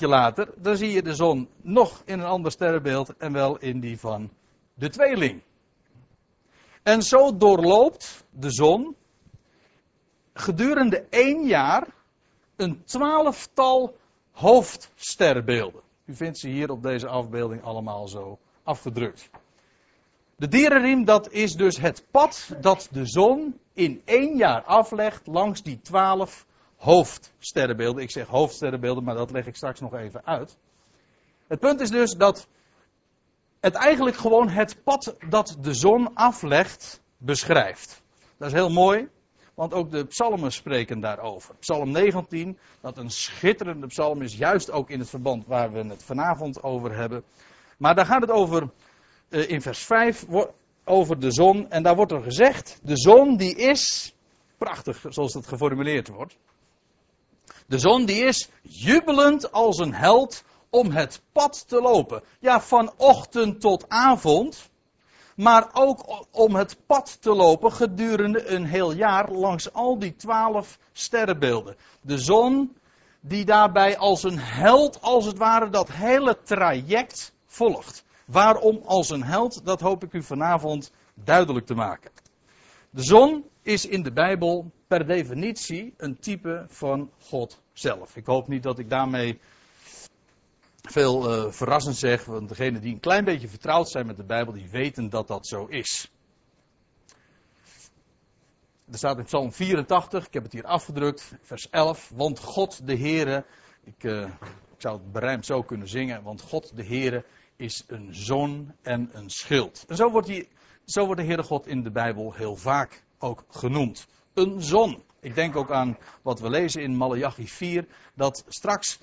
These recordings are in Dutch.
later, dan zie je de zon nog in een ander sterrenbeeld en wel in die van de tweeling. En zo doorloopt de zon gedurende één jaar een twaalftal hoofdsterrenbeelden. U vindt ze hier op deze afbeelding allemaal zo afgedrukt. De dierenriem, dat is dus het pad dat de zon in één jaar aflegt langs die twaalf hoofdsterrenbeelden. Ik zeg hoofdsterrenbeelden, maar dat leg ik straks nog even uit. Het punt is dus dat het eigenlijk gewoon het pad dat de zon aflegt beschrijft. Dat is heel mooi, want ook de psalmen spreken daarover. Psalm 19, dat een schitterende psalm is, juist ook in het verband waar we het vanavond over hebben. Maar daar gaat het over, eh, in vers 5, over de zon. En daar wordt er gezegd, de zon die is, prachtig zoals het geformuleerd wordt. De zon die is jubelend als een held om het pad te lopen. Ja, van ochtend tot avond. Maar ook om het pad te lopen gedurende een heel jaar langs al die twaalf sterrenbeelden. De zon die daarbij als een held, als het ware, dat hele traject volgt. Waarom als een held, dat hoop ik u vanavond duidelijk te maken. De zon is in de Bijbel per definitie een type van God zelf. Ik hoop niet dat ik daarmee veel uh, verrassend zeg, want degenen die een klein beetje vertrouwd zijn met de Bijbel, die weten dat dat zo is. Er staat in Psalm 84, ik heb het hier afgedrukt, vers 11, want God de Heere, ik, uh, ik zou het berijmd zo kunnen zingen, want God de Heere is een zon en een schild. En zo wordt, zo wordt de Heere God in de Bijbel heel vaak ook genoemd. Een zon. Ik denk ook aan wat we lezen in Malachi 4, dat straks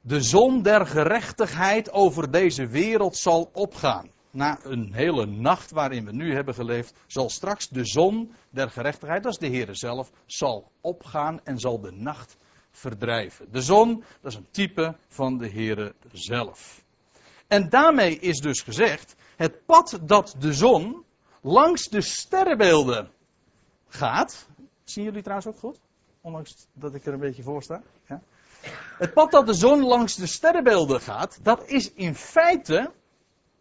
de zon der gerechtigheid over deze wereld zal opgaan. Na een hele nacht waarin we nu hebben geleefd, zal straks de zon der gerechtigheid, dat is de Heer zelf, zal opgaan en zal de nacht verdrijven. De zon, dat is een type van de Heer zelf. En daarmee is dus gezegd, het pad dat de zon langs de sterrenbeelden gaat. Zien jullie trouwens ook goed? Ondanks dat ik er een beetje voor sta. Ja. Het pad dat de zon langs de sterrenbeelden gaat, dat is in feite.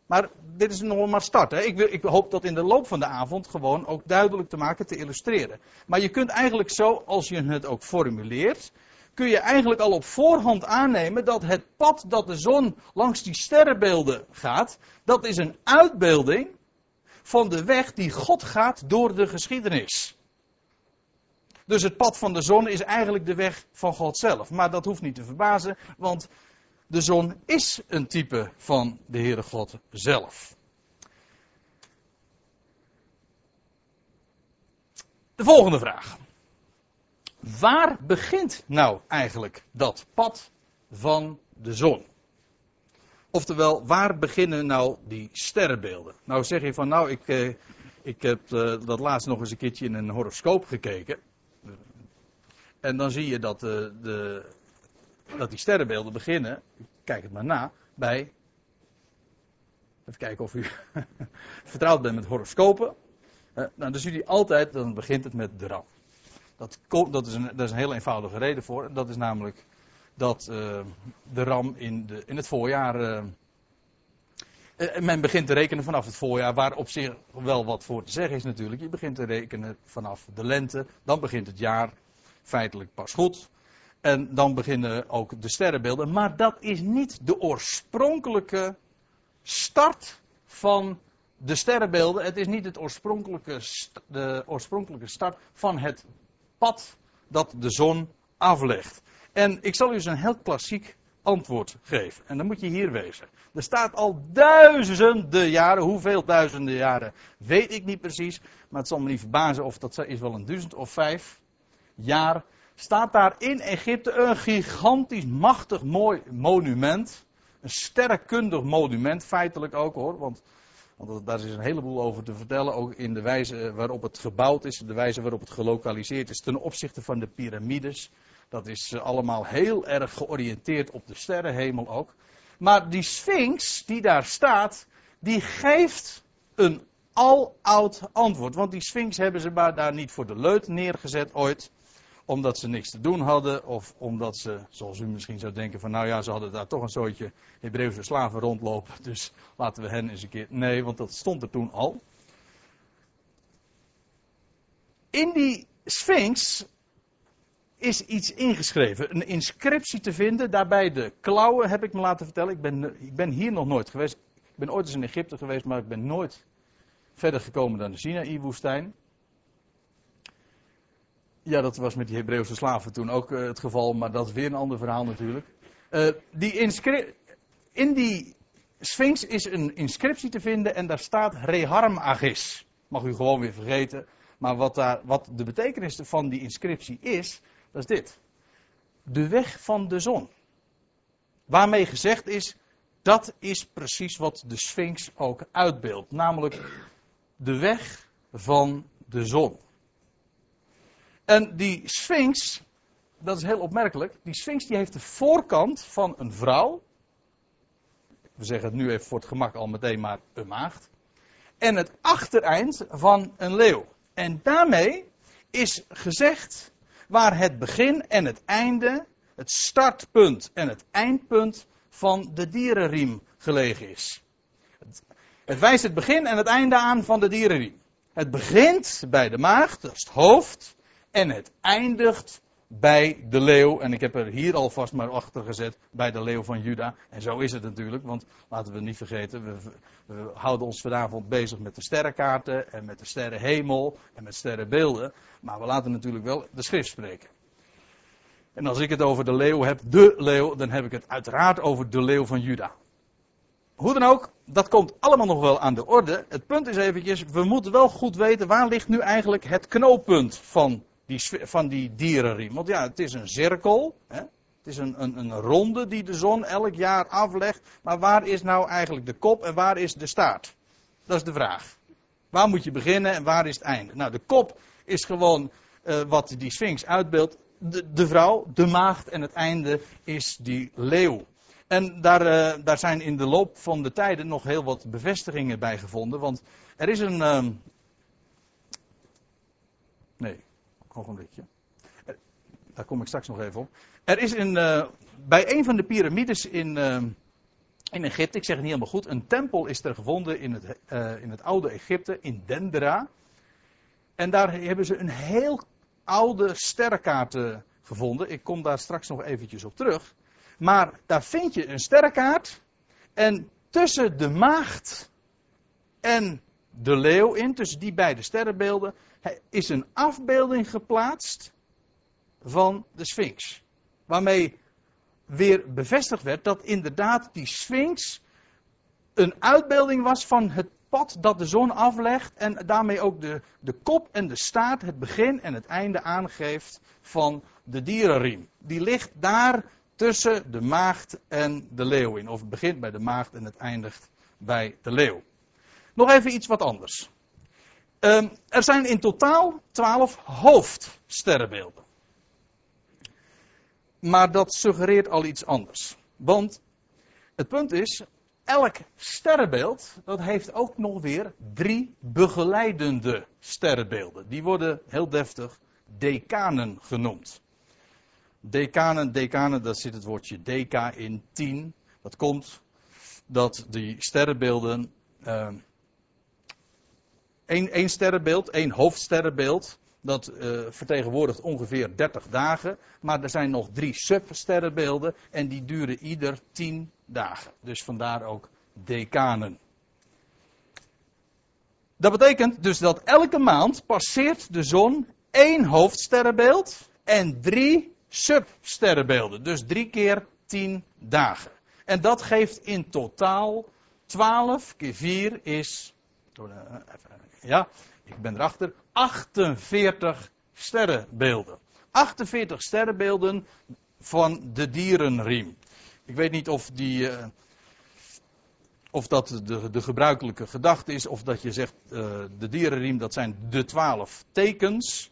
Maar dit is nog maar start. Hè. Ik, wil, ik hoop dat in de loop van de avond gewoon ook duidelijk te maken, te illustreren. Maar je kunt eigenlijk zo, als je het ook formuleert, kun je eigenlijk al op voorhand aannemen dat het pad dat de zon langs die sterrenbeelden gaat, dat is een uitbeelding van de weg die God gaat door de geschiedenis. Dus het pad van de zon is eigenlijk de weg van God zelf. Maar dat hoeft niet te verbazen, want de zon is een type van de Heere God zelf. De volgende vraag. Waar begint nou eigenlijk dat pad van de zon? Oftewel, waar beginnen nou die sterrenbeelden? Nou zeg je van, nou, ik, eh, ik heb eh, dat laatst nog eens een keertje in een horoscoop gekeken. En dan zie je dat, uh, de, dat die sterrenbeelden beginnen, kijk het maar na, bij. Even kijken of u vertrouwd bent met horoscopen. Uh, nou, dan zie je altijd, dan begint het met de ram. Dat, dat, is een, dat is een heel eenvoudige reden voor. Dat is namelijk dat uh, de ram in, de, in het voorjaar. Men begint te rekenen vanaf het voorjaar, waar op zich wel wat voor te zeggen is natuurlijk. Je begint te rekenen vanaf de lente, dan begint het jaar feitelijk pas goed. En dan beginnen ook de sterrenbeelden. Maar dat is niet de oorspronkelijke start van de sterrenbeelden. Het is niet het oorspronkelijke, de oorspronkelijke start van het pad dat de zon aflegt. En ik zal u eens een heel klassiek antwoord geven. En dan moet je hier wezen. Er staat al duizenden jaren, hoeveel duizenden jaren weet ik niet precies. Maar het zal me niet verbazen of dat is wel een duizend of vijf jaar. Staat daar in Egypte een gigantisch machtig mooi monument. Een sterrenkundig monument, feitelijk ook hoor. Want want daar is een heleboel over te vertellen, ook in de wijze waarop het gebouwd is, de wijze waarop het gelokaliseerd is ten opzichte van de piramides. Dat is eh, allemaal heel erg georiënteerd op de sterrenhemel ook. Maar die Sphinx die daar staat, die geeft een aloud antwoord. Want die Sphinx hebben ze maar daar niet voor de leut neergezet ooit. Omdat ze niks te doen hadden, of omdat ze, zoals u misschien zou denken, van nou ja, ze hadden daar toch een soortje Hebreeuwse slaven rondlopen, dus laten we hen eens een keer. Nee, want dat stond er toen al. In die Sphinx is iets ingeschreven, een inscriptie te vinden. Daarbij de klauwen heb ik me laten vertellen. Ik ben, ik ben hier nog nooit geweest. Ik ben ooit eens in Egypte geweest, maar ik ben nooit verder gekomen dan de Sinaï-woestijn. Ja, dat was met die Hebreeuwse slaven toen ook uh, het geval, maar dat is weer een ander verhaal natuurlijk. Uh, die in die Sphinx is een inscriptie te vinden en daar staat Reharm Agis. Mag u gewoon weer vergeten. Maar wat, daar, wat de betekenis van die inscriptie is, dat is dit. De weg van de zon. Waarmee gezegd is, dat is precies wat de Sphinx ook uitbeeldt. Namelijk de weg van de zon. En die Sphinx, dat is heel opmerkelijk. Die Sphinx die heeft de voorkant van een vrouw. We zeggen het nu even voor het gemak al meteen maar een maagd. En het achtereind van een leeuw. En daarmee is gezegd waar het begin en het einde, het startpunt en het eindpunt van de dierenriem gelegen is. Het wijst het begin en het einde aan van de dierenriem. Het begint bij de maagd, dat is het hoofd, en het eindigt bij de leeuw. En ik heb er hier alvast maar achter gezet, bij de leeuw van Juda. En zo is het natuurlijk, want laten we niet vergeten, we, houden ons vanavond bezig met de sterrenkaarten en met de sterrenhemel en met sterrenbeelden. Maar we laten natuurlijk wel de schrift spreken. En als ik het over de leeuw heb, de leeuw, dan heb ik het uiteraard over de leeuw van Juda. Hoe dan ook, dat komt allemaal nog wel aan de orde. Het punt is eventjes, we moeten wel goed weten waar ligt nu eigenlijk het knooppunt van die, van die dierenriem. Want ja, het is een cirkel. Hè? Het is een, een, een ronde die de zon elk jaar aflegt. Maar waar is nou eigenlijk de kop en waar is de staart? Dat is de vraag. Waar moet je beginnen en waar is het einde? Nou, de kop is gewoon uh, wat die Sphinx uitbeeldt. De, vrouw, de maagd en het einde is die leeuw. En daar, uh, daar zijn in de loop van de tijden nog heel wat bevestigingen bij gevonden. Want er is een. Uh, nee, ogenblikje. Daar kom ik straks nog even op. Er is in, uh, bij een van de piramides in, uh, in Egypte, ik zeg het niet helemaal goed, een tempel is er gevonden in het, in het oude Egypte, in Dendera. En daar hebben ze een heel oude sterrenkaart gevonden. Ik kom daar straks nog eventjes op terug. Maar daar vind je een sterrenkaart. En tussen de maagd en de leeuw in, tussen die beide sterrenbeelden, is een afbeelding geplaatst van de Sphinx. Waarmee weer bevestigd werd dat inderdaad die Sphinx een uitbeelding was van het pad dat de zon aflegt en daarmee ook de, de kop en de staart, het begin en het einde aangeeft van de dierenriem. Die ligt daar tussen de maagd en de leeuw in. Of het begint bij de maagd en het eindigt bij de leeuw. Nog even iets wat anders. Um, er zijn in totaal twaalf hoofdsterrenbeelden. Maar dat suggereert al iets anders. Want het punt is, elk sterrenbeeld, dat heeft ook nog weer drie begeleidende sterrenbeelden. Die worden heel deftig decanen genoemd. Decanen, decanen, daar zit het woordje deca in, tien. Dat komt dat die sterrenbeelden uh, één, sterrenbeeld, één hoofdsterrenbeeld. Dat uh, vertegenwoordigt ongeveer 30 dagen. Maar er zijn nog drie substerrenbeelden. En die duren ieder 10 dagen. Dus vandaar ook decanen. Dat betekent dus dat elke maand passeert de zon één hoofdsterrenbeeld en drie substerrenbeelden. Dus drie keer 10 dagen. En dat geeft in totaal 12 keer 4 is. Ja, ik ben erachter. 48 sterrenbeelden. 48 sterrenbeelden van de dierenriem. Ik weet niet of die. Uh, of dat de, de, gebruikelijke gedachte is, of dat je zegt, de dierenriem, dat zijn de twaalf tekens.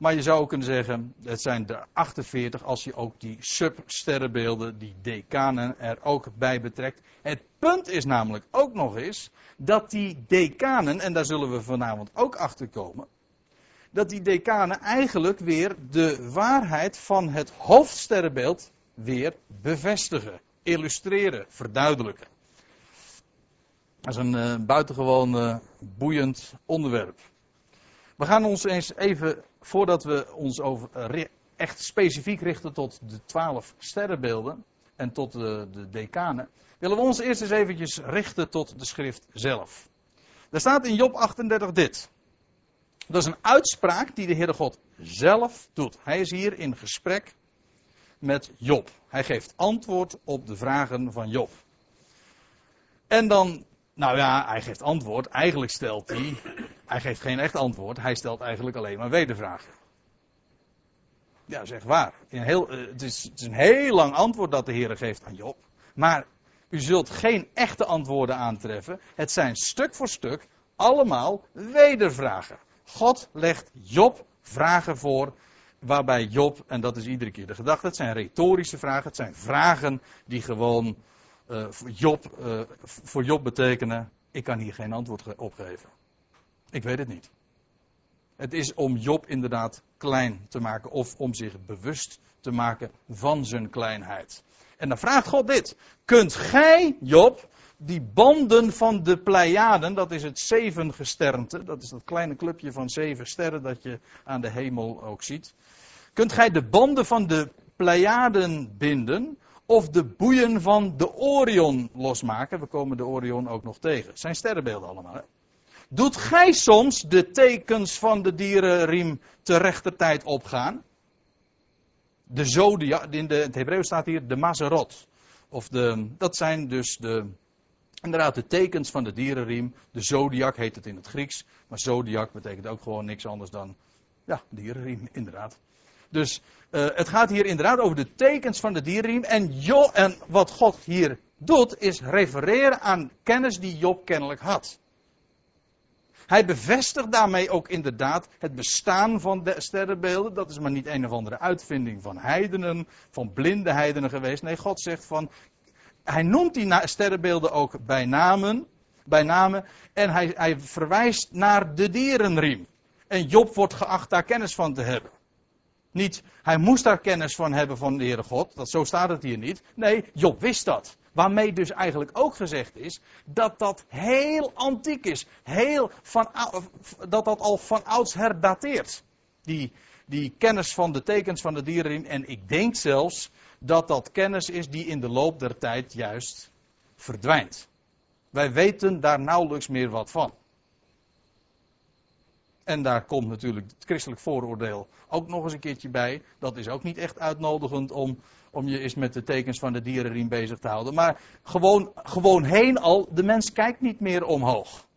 Maar je zou ook kunnen zeggen, het zijn de 48 als je ook die substerrenbeelden, die decanen er ook bij betrekt. Het punt is namelijk ook nog eens dat die decanen, en daar zullen we vanavond ook achter komen, dat die decanen eigenlijk weer de waarheid van het hoofdsterrenbeeld weer bevestigen, illustreren, verduidelijken. Dat is een uh, buitengewoon uh, boeiend onderwerp. We gaan ons eens even, voordat we ons over, uh, echt specifiek richten tot de twaalf sterrenbeelden en tot de, de decanen, willen we ons eerst eens eventjes richten tot de schrift zelf. Er staat in Job 38 dit. Dat is een uitspraak die de Heere God zelf doet. Hij is hier in gesprek met Job. Hij geeft antwoord op de vragen van Job. En dan, nou ja, hij geeft antwoord. Eigenlijk stelt hij, hij geeft geen echt antwoord. Hij stelt eigenlijk alleen maar wedervragen. Ja, zeg waar. Heel, eh, het, is, een heel lang antwoord dat de Heer geeft aan Job. Maar u zult geen echte antwoorden aantreffen. Het zijn stuk voor stuk allemaal wedervragen. God legt Job vragen voor. Waarbij Job, en dat is iedere keer de gedachte, het zijn retorische vragen. Het zijn vragen die gewoon uh, Job, uh, voor Job betekenen: ik kan hier geen antwoord op geven. Ik weet het niet. Het is om Job inderdaad klein te maken of om zich bewust te maken van zijn kleinheid. En dan vraagt God dit: Kunt gij, Job, die banden van de Pleiaden, dat is het zevengesternte, dat is dat kleine clubje van zeven sterren dat je aan de hemel ook ziet. Kunt gij de banden van de Pleiaden binden of de boeien van de Orion losmaken? We komen de Orion ook nog tegen. Het zijn sterrenbeelden allemaal. Hè? Doet gij soms de tekens van de dierenriem te rechter tijd opgaan? De zodiac, in de, het Hebreeuws staat hier de mazerot. Of de, dat zijn dus de, inderdaad de tekens van de dierenriem. De zodiac heet het in het Grieks. Maar zodiac betekent ook gewoon niks anders dan, ja, dierenriem, inderdaad. Dus uh, het gaat hier inderdaad over de tekens van de dierenriem. En, jo, en wat God hier doet, is refereren aan kennis die Job kennelijk had. Hij bevestigt daarmee ook inderdaad het bestaan van de sterrenbeelden. Dat is maar niet een of andere uitvinding van heidenen, van blinde heidenen geweest. Nee, God zegt van. Hij noemt die sterrenbeelden ook bij namen. Bij namen en hij, hij verwijst naar de dierenriem. En Job wordt geacht daar kennis van te hebben. Niet, hij moest daar kennis van hebben van de Heere God. Dat, zo staat het hier niet. Nee, Job wist dat. Waarmee dus eigenlijk ook gezegd is dat dat heel antiek is. Heel van, dat dat al van oudsher dateert. Die, die kennis van de tekens van de dieren. En ik denk zelfs dat dat kennis is die in de loop der tijd juist verdwijnt. Wij weten daar nauwelijks meer wat van. En daar komt natuurlijk het christelijk vooroordeel ook nog eens een keertje bij. Dat is ook niet echt uitnodigend om, om je eens met de tekens van de dierenriem bezig te houden. Maar gewoon, gewoon heen al, de mens kijkt niet meer omhoog.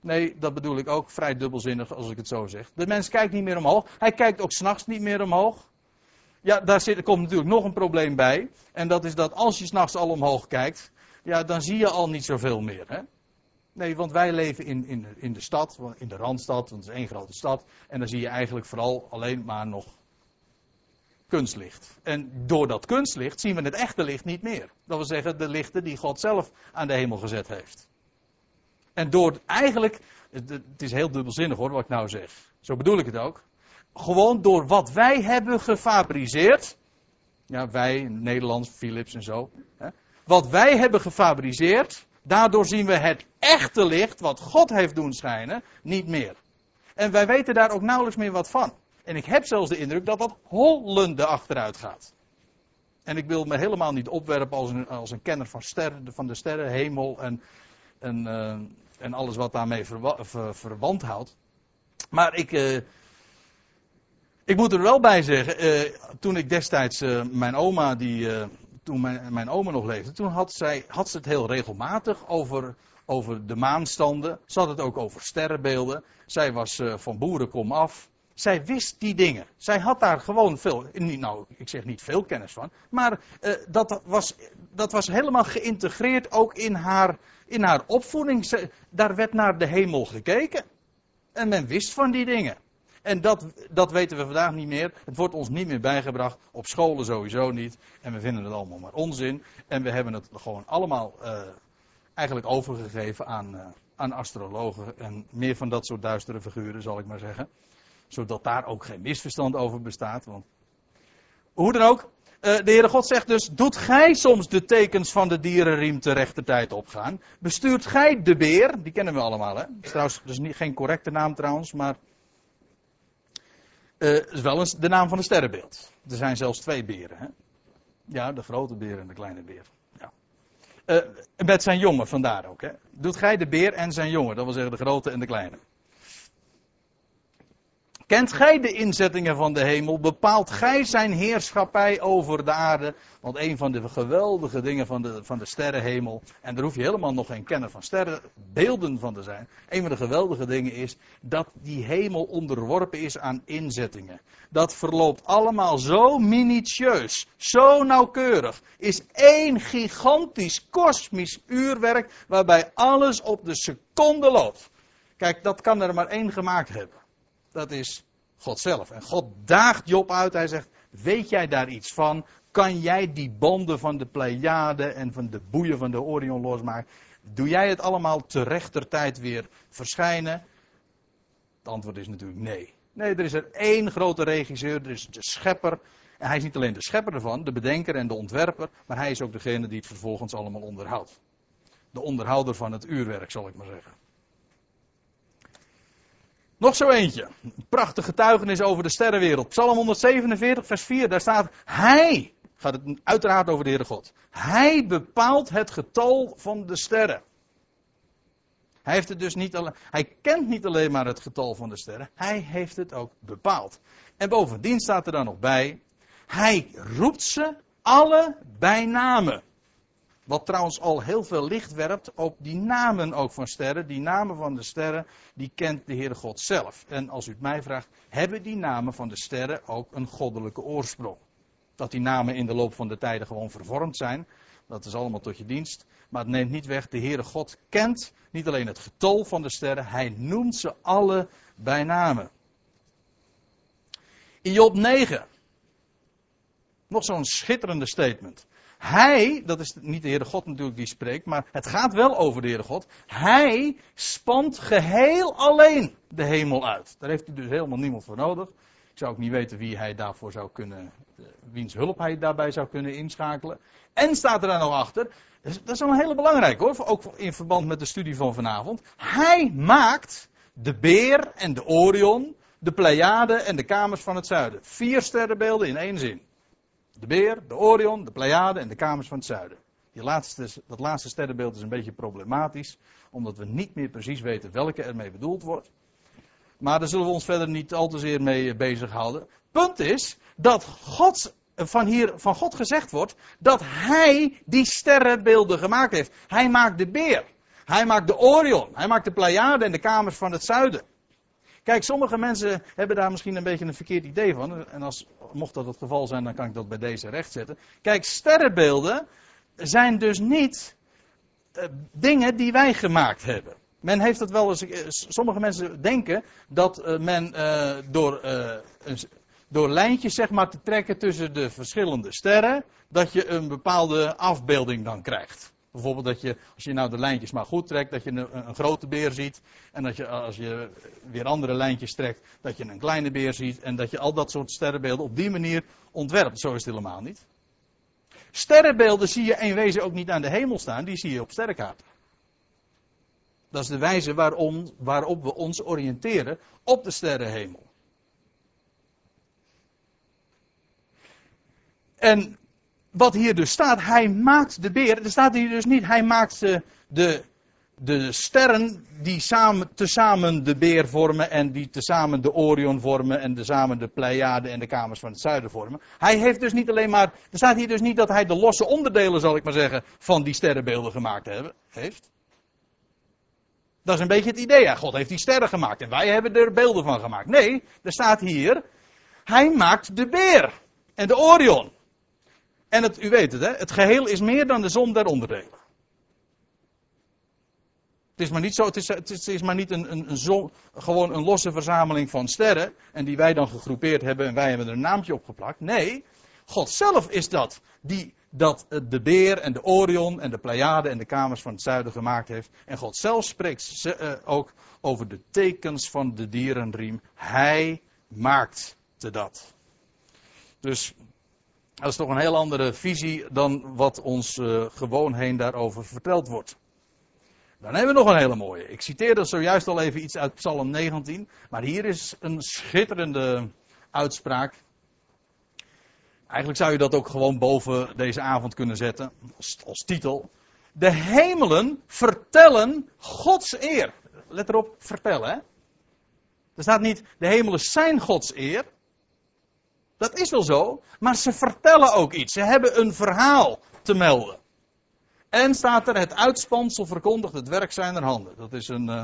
Nee, dat bedoel ik ook vrij dubbelzinnig als ik het zo zeg. De mens kijkt niet meer omhoog. Hij kijkt ook s'nachts niet meer omhoog. Ja, daar zit, komt natuurlijk nog een probleem bij. En dat is dat als je s'nachts al omhoog kijkt, ja, dan zie je al niet zoveel meer. Hè? Nee, want wij leven in, in, in de stad, in de Randstad, want het is één grote stad. En dan zie je eigenlijk vooral alleen maar nog kunstlicht. En door dat kunstlicht zien we het echte licht niet meer. Dat wil zeggen, de lichten die God zelf aan de hemel gezet heeft. En door eigenlijk, het is heel dubbelzinnig hoor, wat ik nou zeg. Zo bedoel ik het ook. Gewoon door wat wij hebben gefabriceerd. Ja, wij, Nederlands, Philips en zo. Hè, wat wij hebben gefabriceerd Daardoor zien we het echte licht, wat God heeft doen schijnen, niet meer. En wij weten daar ook nauwelijks meer wat van. En ik heb zelfs de indruk dat dat hollende achteruit gaat. En ik wil me helemaal niet opwerpen als een, als een kenner van, sterren, van de sterrenhemel en, en, uh, en alles wat daarmee verwa, ver, verwant houdt. Maar ik, uh, ik moet er wel bij zeggen, toen ik destijds mijn oma, die, toen mijn, mijn oma nog leefde, toen had, zij, had ze het heel regelmatig over, over de maanstanden. Ze had het ook over sterrenbeelden. Zij was van boerenkom af. Zij wist die dingen. Zij had daar gewoon veel, nou, ik zeg niet veel kennis van, maar uh, dat, was, dat was helemaal geïntegreerd ook in haar, in haar opvoeding. Daar werd naar de hemel gekeken. En men wist van die dingen. En dat, dat weten we vandaag niet meer. Het wordt ons niet meer bijgebracht. Op scholen sowieso niet. En we vinden het allemaal maar onzin. En we hebben het gewoon allemaal uh, eigenlijk overgegeven aan, uh, aan astrologen. En meer van dat soort duistere figuren, zal ik maar zeggen. Zodat daar ook geen misverstand over bestaat. Want hoe dan ook, uh, de Heere God zegt dus, doet gij soms de tekens van de dierenriem te rechter tijd opgaan? Bestuurt gij de beer, die kennen we allemaal hè. Is trouwens dus niet, geen correcte naam trouwens, maar uh, is wel eens de naam van een sterrenbeeld. Er zijn zelfs twee beren hè. Ja, de grote beer en de kleine beer. Ja. Uh, met zijn jongen, vandaar ook hè. Doet gij de beer en zijn jongen, dat wil zeggen de grote en de kleine. Kent gij de inzettingen van de hemel? Bepaalt gij zijn heerschappij over de aarde? Want een van de geweldige dingen van de, van de sterrenhemel, en daar hoef je helemaal nog geen kenner van sterrenbeelden van te zijn. Een van de geweldige dingen is dat die hemel onderworpen is aan inzettingen. Dat verloopt allemaal zo minutieus, zo nauwkeurig. Is één gigantisch kosmisch uurwerk waarbij alles op de seconde loopt. Kijk, dat kan er maar één gemaakt hebben dat is God zelf. En God daagt Job uit. Hij zegt: Weet jij daar iets van? Kan jij die banden van de Pleiade en van de boeien van de Orion losmaken? Doe jij het allemaal te tijd weer verschijnen? Het antwoord is natuurlijk nee. Nee, er is er één grote regisseur, er is de schepper. En hij is niet alleen de schepper ervan, de bedenker en de ontwerper, maar hij is ook degene die het vervolgens allemaal onderhoudt. De onderhouder van het uurwerk, zal ik maar zeggen. Nog zo eentje. Een prachtig getuigenis over de sterrenwereld. Psalm 147, vers 4. Daar staat: Hij, gaat het uiteraard over de Heere God. Hij bepaalt het getal van de sterren. Hij, heeft het dus niet alleen, hij kent niet alleen maar het getal van de sterren, hij heeft het ook bepaald. En bovendien staat er dan nog bij: Hij roept ze alle bij namen. Wat trouwens al heel veel licht werpt op die namen ook van sterren. Die namen van de sterren, die kent de Heere God zelf. En als u het mij vraagt, hebben die namen van de sterren ook een goddelijke oorsprong? Dat die namen in de loop van de tijden gewoon vervormd zijn, dat is allemaal tot je dienst. Maar het neemt niet weg, de Heere God kent niet alleen het getal van de sterren, hij noemt ze alle bij namen. In Job 9, nog zo'n schitterende statement. Hij, dat is niet de Heere God natuurlijk die spreekt, maar het gaat wel over de Heere God. Hij spant geheel alleen de hemel uit. Daar heeft hij dus helemaal niemand voor nodig. Ik zou ook niet weten wie hij daarvoor zou kunnen, eh, wiens hulp hij daarbij zou kunnen inschakelen. En staat er daar nog achter, dat is wel een hele belangrijke hoor, ook in verband met de studie van vanavond. Hij maakt de beer en de Orion, de Pleiade en de kamers van het zuiden. Vier sterrenbeelden in één zin. De beer, de Orion, de Pleiade en de kamers van het zuiden. Die laatste, dat laatste sterrenbeeld is een beetje problematisch, omdat we niet meer precies weten welke ermee bedoeld wordt. Maar daar zullen we ons verder niet al te zeer mee bezighouden. Punt is dat van, hier, van God gezegd wordt dat Hij die sterrenbeelden gemaakt heeft. Hij maakt de beer. Hij maakt de Orion. Hij maakt de Pleiade en de kamers van het zuiden. Kijk, sommige mensen hebben daar misschien een beetje een verkeerd idee van. En als, mocht dat het geval zijn, dan kan ik dat bij deze rechtzetten. Kijk, sterrenbeelden zijn dus niet uh, dingen die wij gemaakt hebben. Men heeft het wel eens. Eh, sommige mensen denken dat uh, men door, door lijntjes zeg maar, te trekken tussen de verschillende sterren. dat je een bepaalde afbeelding dan krijgt. Bijvoorbeeld dat je, als je nou de lijntjes maar goed trekt, dat je een, een, grote beer ziet. En dat je, als je weer andere lijntjes trekt, dat je een kleine beer ziet. En dat je al dat soort sterrenbeelden op die manier ontwerpt. Zo is het helemaal niet. Sterrenbeelden zie je in wezen ook niet aan de hemel staan, die zie je op sterrenkaarten. Dat is de wijze waarom, waarop we ons oriënteren op de sterrenhemel. En wat hier dus staat, hij maakt de beer. Er staat hier dus niet, hij maakt de, de, de sterren die samen, tezamen de beer vormen en die tezamen de Orion vormen en tezamen de Pleiade en de kamers van het zuiden vormen. Hij heeft dus niet alleen maar, er staat hier dus niet dat hij de losse onderdelen, zal ik maar zeggen, van die sterrenbeelden gemaakt hebben, heeft. Dat is een beetje het idee. Ja, God heeft die sterren gemaakt en wij hebben er beelden van gemaakt. Nee, er staat hier, hij maakt de beer en de Orion. En u weet het, hè, het geheel is meer dan de som der onderdelen. Het is maar niet, zo, het is, het is, maar niet een, een, een gewoon een losse verzameling van sterren. En die wij dan gegroepeerd hebben en wij hebben er een naamje op geplakt. Nee, God zelf is dat. Die dat de beer en de Orion en de Pleiade en de kamers van het zuiden gemaakt heeft. En God zelf spreekt uh, ook over de tekens van de dierenriem. Hij maakte dat. Dus dat is toch een heel andere visie dan wat ons uh, gewoon heen daarover verteld wordt. Dan hebben we nog een hele mooie. Ik citeerde zojuist al even iets uit Psalm 19. Maar hier is een schitterende uitspraak. Eigenlijk zou je dat ook gewoon boven deze avond kunnen zetten. Als, als titel. De hemelen vertellen Gods eer. Let erop, vertellen. Hè? Er staat niet, de hemelen zijn Gods eer. Dat is wel zo, maar ze vertellen ook iets. Ze hebben een verhaal te melden. En staat er, het uitspansel verkondigt het werk zijner handen. Dat is een, uh,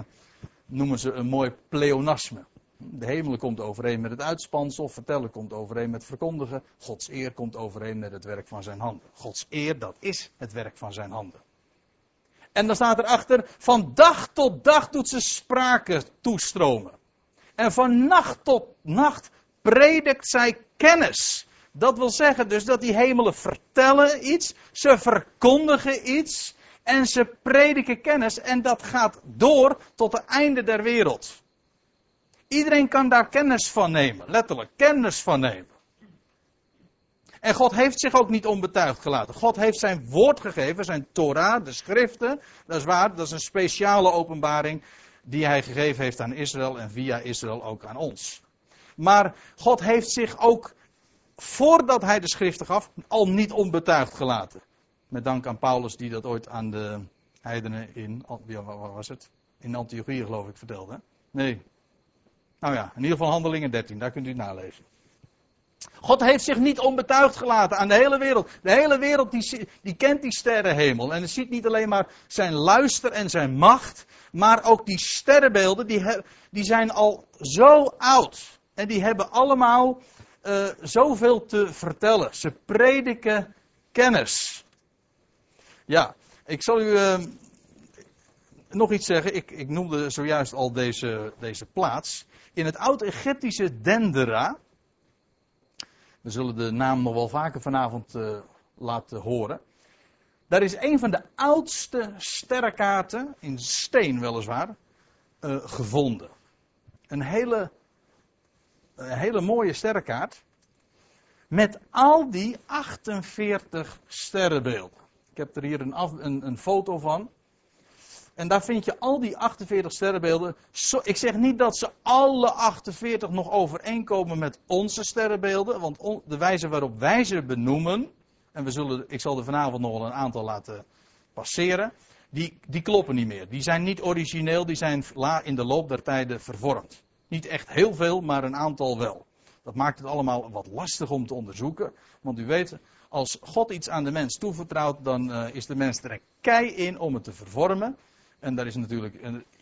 noemen ze een mooi pleonasme. De hemelen komt overeen met het uitspansel, vertellen komt overeen met verkondigen. Gods eer komt overeen met het werk van zijn handen. Gods eer, dat is het werk van zijn handen. En dan staat erachter, van dag tot dag doet ze sprake toestromen. En van nacht tot nacht predikt zij kennis. Dat wil zeggen dus dat die hemelen vertellen iets, ze verkondigen iets en ze prediken kennis en dat gaat door tot het einde der wereld. Iedereen kan daar kennis van nemen, letterlijk kennis van nemen. En God heeft zich ook niet onbetuigd gelaten. God heeft zijn woord gegeven, zijn Torah, de schriften. Dat is waar, dat is een speciale openbaring die hij gegeven heeft aan Israël en via Israël ook aan ons. Maar God heeft zich ook, voordat hij de schriften gaf, al niet onbetuigd gelaten. Met dank aan Paulus die dat ooit aan de heidenen in, wat was het? In Antiochië geloof ik vertelde. Nee. Nou ja, in ieder geval handelingen 13, daar kunt u nalezen. God heeft zich niet onbetuigd gelaten aan de hele wereld. De hele wereld die, die kent die sterrenhemel. En het ziet niet alleen maar zijn luister en zijn macht. Maar ook die sterrenbeelden, die, die zijn al zo oud. En die hebben allemaal uh, zoveel te vertellen. Ze prediken kennis. Ja, ik zal u uh, nog iets zeggen. Ik, ik, noemde zojuist al deze, deze plaats. In het oud-Egyptische Dendera. We zullen de naam nog wel vaker vanavond uh, laten horen. Daar is een van de oudste sterrenkaarten, in steen weliswaar, gevonden. Een hele een hele mooie sterrenkaart. Met al die 48 sterrenbeelden. Ik heb er hier een, een, een foto van. En daar vind je al die 48 sterrenbeelden. ik zeg niet dat ze alle 48 nog overeenkomen met onze sterrenbeelden. Want de wijze waarop wij ze benoemen. En we zullen, ik zal er vanavond nog wel een aantal laten passeren. Die, die kloppen niet meer. Die zijn niet origineel. Die zijn in de loop der tijden vervormd. Niet echt heel veel, maar een aantal wel. Dat maakt het allemaal wat lastig om te onderzoeken. Want u weet, als God iets aan de mens toevertrouwt, dan uh, is de mens er kei in om het te vervormen. En daar is natuurlijk,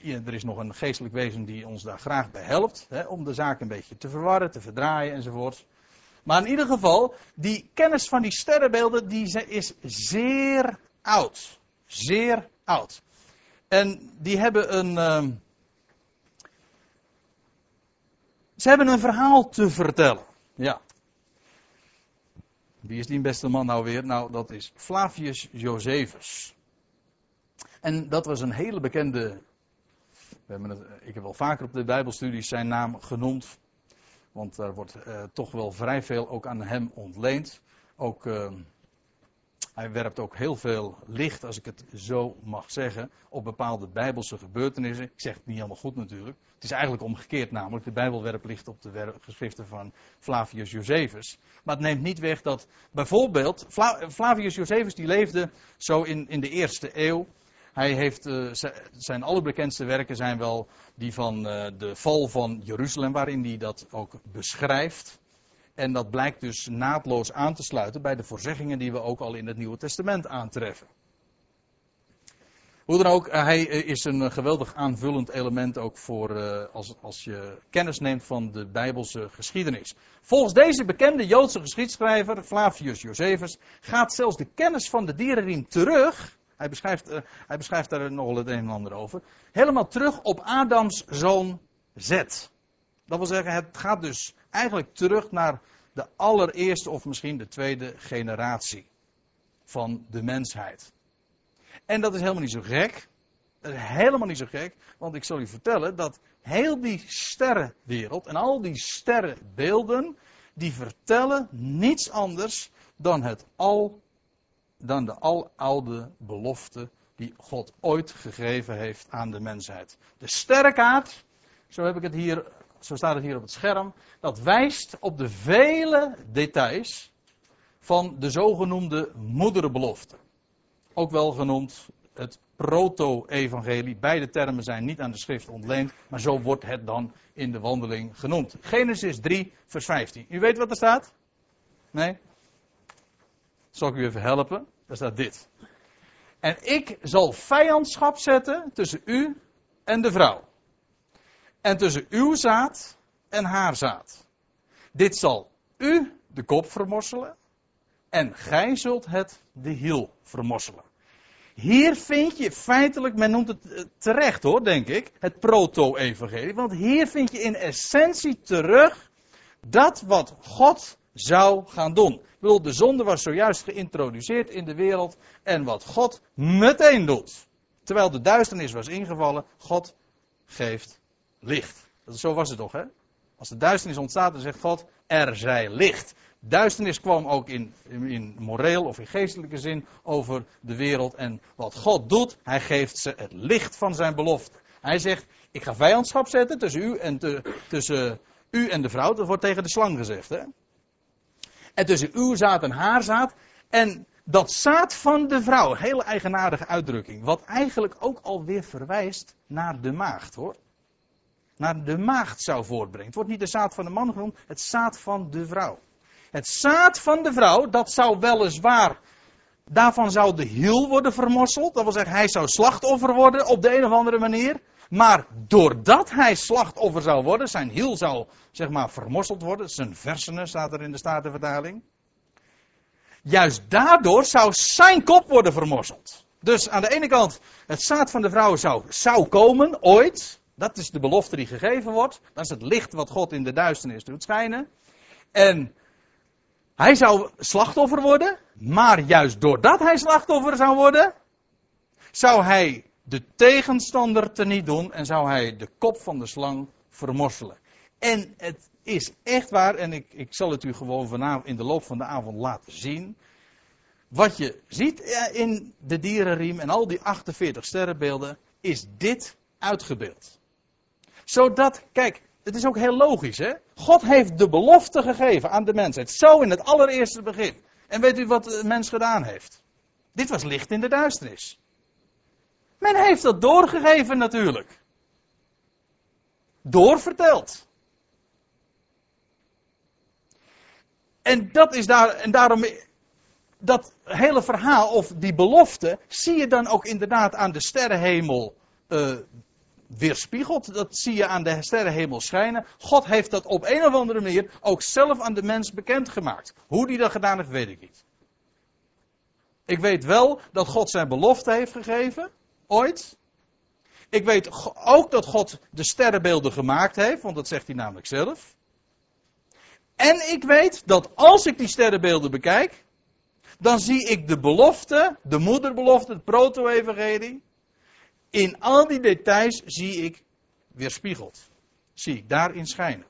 er is nog een geestelijk wezen die ons daar graag bij helpt. Hè, om de zaak een beetje te verwarren, te verdraaien enzovoort. Maar in ieder geval, die kennis van die sterrenbeelden, die is zeer oud. Zeer oud. En die hebben een, uh, Ze hebben een verhaal te vertellen. Ja. Wie is die beste man nou weer? Nou, dat is Flavius Josephus. En dat was een hele bekende. We hebben het, ik heb wel vaker op de Bijbelstudies zijn naam genoemd. Want daar wordt eh, toch wel vrij veel ook aan hem ontleend. Ook. Uh, hij werpt ook heel veel licht, als ik het zo mag zeggen, op bepaalde bijbelse gebeurtenissen. Ik zeg het niet helemaal goed natuurlijk. Het is eigenlijk omgekeerd namelijk. De Bijbel werpt licht op de geschriften van Flavius Josephus. Maar het neemt niet weg dat bijvoorbeeld Flavius Josephus die leefde zo in, in de eerste eeuw. Hij heeft, uh, zijn allerbekendste werken zijn wel die van uh, de val van Jeruzalem, waarin hij dat ook beschrijft. En dat blijkt dus naadloos aan te sluiten bij de voorzeggingen die we ook al in het Nieuwe Testament aantreffen. Hoe dan ook, eh, hij eh, is een geweldig aanvullend element ook voor als, als je kennis neemt van de Bijbelse geschiedenis. Volgens deze bekende Joodse geschiedschrijver, Flavius Josephus, gaat zelfs de kennis van de dierenriem terug. Hij beschrijft, hij beschrijft daar nogal het een en ander over. Helemaal terug op Adams zoon Zet. Dat wil zeggen, het gaat dus eigenlijk terug naar de allereerste of misschien de tweede generatie van de mensheid. En dat is helemaal niet zo gek. helemaal niet zo gek, want ik zal u vertellen dat heel die sterrenwereld en al die sterrenbeelden, die vertellen niets anders dan, het al, dan de aloude belofte die God ooit gegeven heeft aan de mensheid. De sterrenkaart, zo heb ik het hier, zo staat het hier op het scherm, dat wijst op de vele details van de zogenoemde moederbelofte. Ook wel genoemd het proto-evangelie. Beide termen zijn niet aan de schrift ontleend, maar zo wordt het dan in de wandeling genoemd. Genesis 3, vers 15. U weet wat er staat? Nee? Zal ik u even helpen? Daar staat dit. En ik zal vijandschap zetten tussen u en de vrouw. En tussen uw zaad en haar zaad. Dit zal u de kop vermorselen. En gij zult het de hiel vermorselen. Hier vind je feitelijk, men noemt het eh, terecht hoor, denk ik, het proto-evangelie. Want hier vind je in essentie terug dat wat God zou gaan doen. De zonde was zojuist geïntroduceerd in de wereld en wat God meteen doet. Terwijl de duisternis was ingevallen, God geeft licht. Zo was het toch, hè? Als de duisternis ontstaat, dan zegt God, er zij licht. Duisternis kwam ook in, in, moreel of in geestelijke zin over de wereld. En wat God doet, hij geeft ze het licht van zijn belofte. Hij zegt, ik ga vijandschap zetten tussen u en, tussen u en de vrouw. Dat wordt tegen de slang gezegd. Hè? En tussen uw zaad en haar zaad. En dat zaad van de vrouw, hele eigenaardige uitdrukking. Wat eigenlijk ook alweer verwijst naar de maagd hoor. Naar de maagd zou voortbrengen. Het wordt niet de zaad van de man genoemd, het zaad van de vrouw. Het zaad van de vrouw, dat zou weliswaar, daarvan zou de hiel worden vermorseld. Dat wil zeggen, hij zou slachtoffer worden op de een of andere manier. Maar doordat hij slachtoffer zou worden, zijn hiel zou zeg maar vermorseld worden. Zijn versenen staat er in de Statenvertaling. Juist daardoor zou zijn kop worden vermorseld. Dus aan de ene kant, het zaad van de vrouw zou, zou komen, ooit. Dat is de belofte die gegeven wordt. Dat is het licht wat God in de duisternis doet schijnen. En hij zou slachtoffer worden, maar juist doordat hij slachtoffer zou worden, zou hij de tegenstander teniet doen en zou hij de kop van de slang vermorselen. En het is echt waar, en ik, ik zal het u gewoon vanavond in de loop van de avond laten zien. Wat je ziet in de dierenriem en al die 48 sterrenbeelden, is dit uitgebeeld. Zodat, kijk, het is ook heel logisch, hè? God heeft de belofte gegeven aan de mensheid. Zo in het allereerste begin. En weet u wat de mens gedaan heeft? Dit was licht in de duisternis. Men heeft dat doorgegeven natuurlijk. Doorverteld. En dat is daar, en daarom, dat hele verhaal of die belofte, zie je dan ook inderdaad aan de sterrenhemel uh, weerspiegeld. Dat zie je aan de sterrenhemel schijnen. God heeft dat op een of andere manier ook zelf aan de mens bekendgemaakt. Hoe die dat gedaan heeft, weet ik niet. Ik weet wel dat God zijn belofte heeft gegeven. Ooit. Ik weet ook dat God de sterrenbeelden gemaakt heeft, want dat zegt hij namelijk zelf. En ik weet dat als ik die sterrenbeelden bekijk, dan zie ik de belofte, de moederbelofte, het proto-evangelie, in al die details zie ik weerspiegeld. Zie ik daarin schijnen.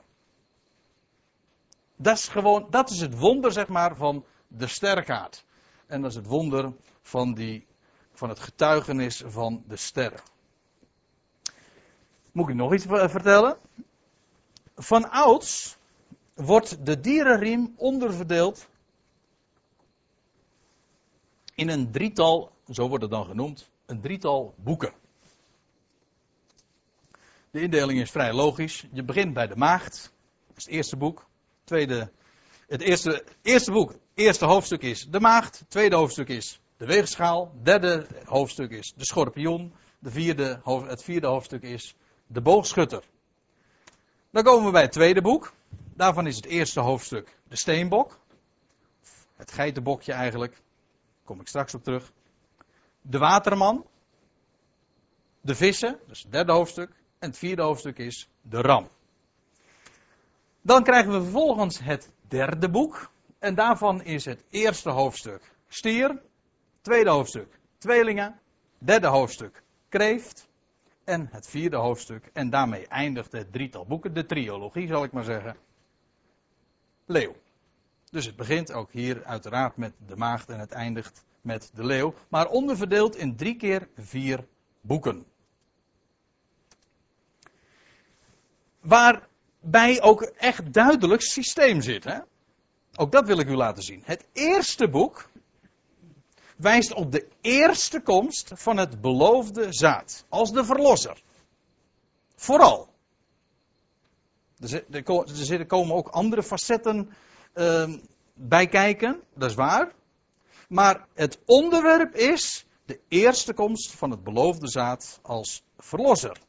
Dat is gewoon, dat is het wonder, zeg maar, van de sterrenkaart. En dat is het wonder van, die, van het getuigenis van de sterren. Moet ik nog iets vertellen? Van ouds wordt de dierenriem onderverdeeld in een drietal, zo wordt het dan genoemd, een drietal boeken. De indeling is vrij logisch. Je begint bij de maagd. Dat is het eerste boek. Tweede, het eerste, eerste boek, eerste hoofdstuk is de maagd. Tweede hoofdstuk is de weegschaal. Derde hoofdstuk is de schorpioen. De vierde, het vierde hoofdstuk is de boogschutter. Dan komen we bij het tweede boek. Daarvan is het eerste hoofdstuk de steenbok. Het geitenbokje eigenlijk. Daar kom ik straks op terug. De waterman. De vissen, dat is het derde hoofdstuk. En het vierde hoofdstuk is de ram. Dan krijgen we vervolgens het derde boek. En daarvan is het eerste hoofdstuk stier. Tweede hoofdstuk tweelingen. Derde hoofdstuk kreeft en het vierde hoofdstuk. En daarmee eindigt het drietal boeken, de triologie zal ik maar zeggen. Leeuw. Dus het begint ook hier uiteraard met de maagd en het eindigt met de leeuw. Maar onderverdeeld in drie keer vier boeken. Waarbij ook echt duidelijk systeem zit. Hè? Ook dat wil ik u laten zien. Het eerste boek wijst op de eerste komst van het beloofde zaad. Als de verlosser. Vooral. Er komen ook andere facetten uh, bij kijken, dat is waar. Maar het onderwerp is de eerste komst van het beloofde zaad als verlosser.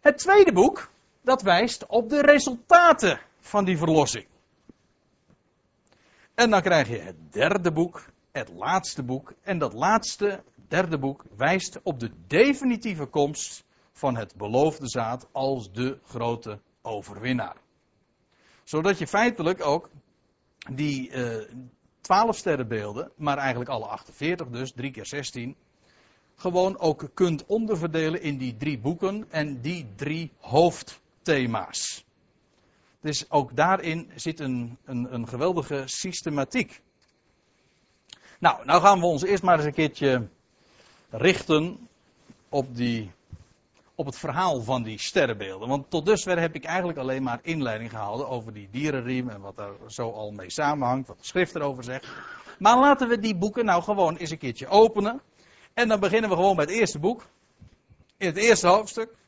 Het tweede boek, dat wijst op de resultaten van die verlossing. En dan krijg je het derde boek, het laatste boek. En dat laatste, derde boek, wijst op de definitieve komst van het beloofde zaad als de grote overwinnaar. Zodat je feitelijk ook die uh, 12 sterrenbeelden, maar eigenlijk alle 48 dus, 3 keer 16, gewoon ook kunt onderverdelen in die drie boeken en die drie hoofdthema's. Dus ook daarin zit een, een, een geweldige systematiek. Nou, nou gaan we ons eerst maar eens een keertje richten op, die, op het verhaal van die sterrenbeelden. Want tot dusver heb ik eigenlijk alleen maar inleiding gehouden over die dierenriem en wat daar zo al mee samenhangt, wat de schrift erover zegt. Maar laten we die boeken nou gewoon eens een keertje openen. En dan beginnen we gewoon bij het eerste boek. In het eerste hoofdstuk.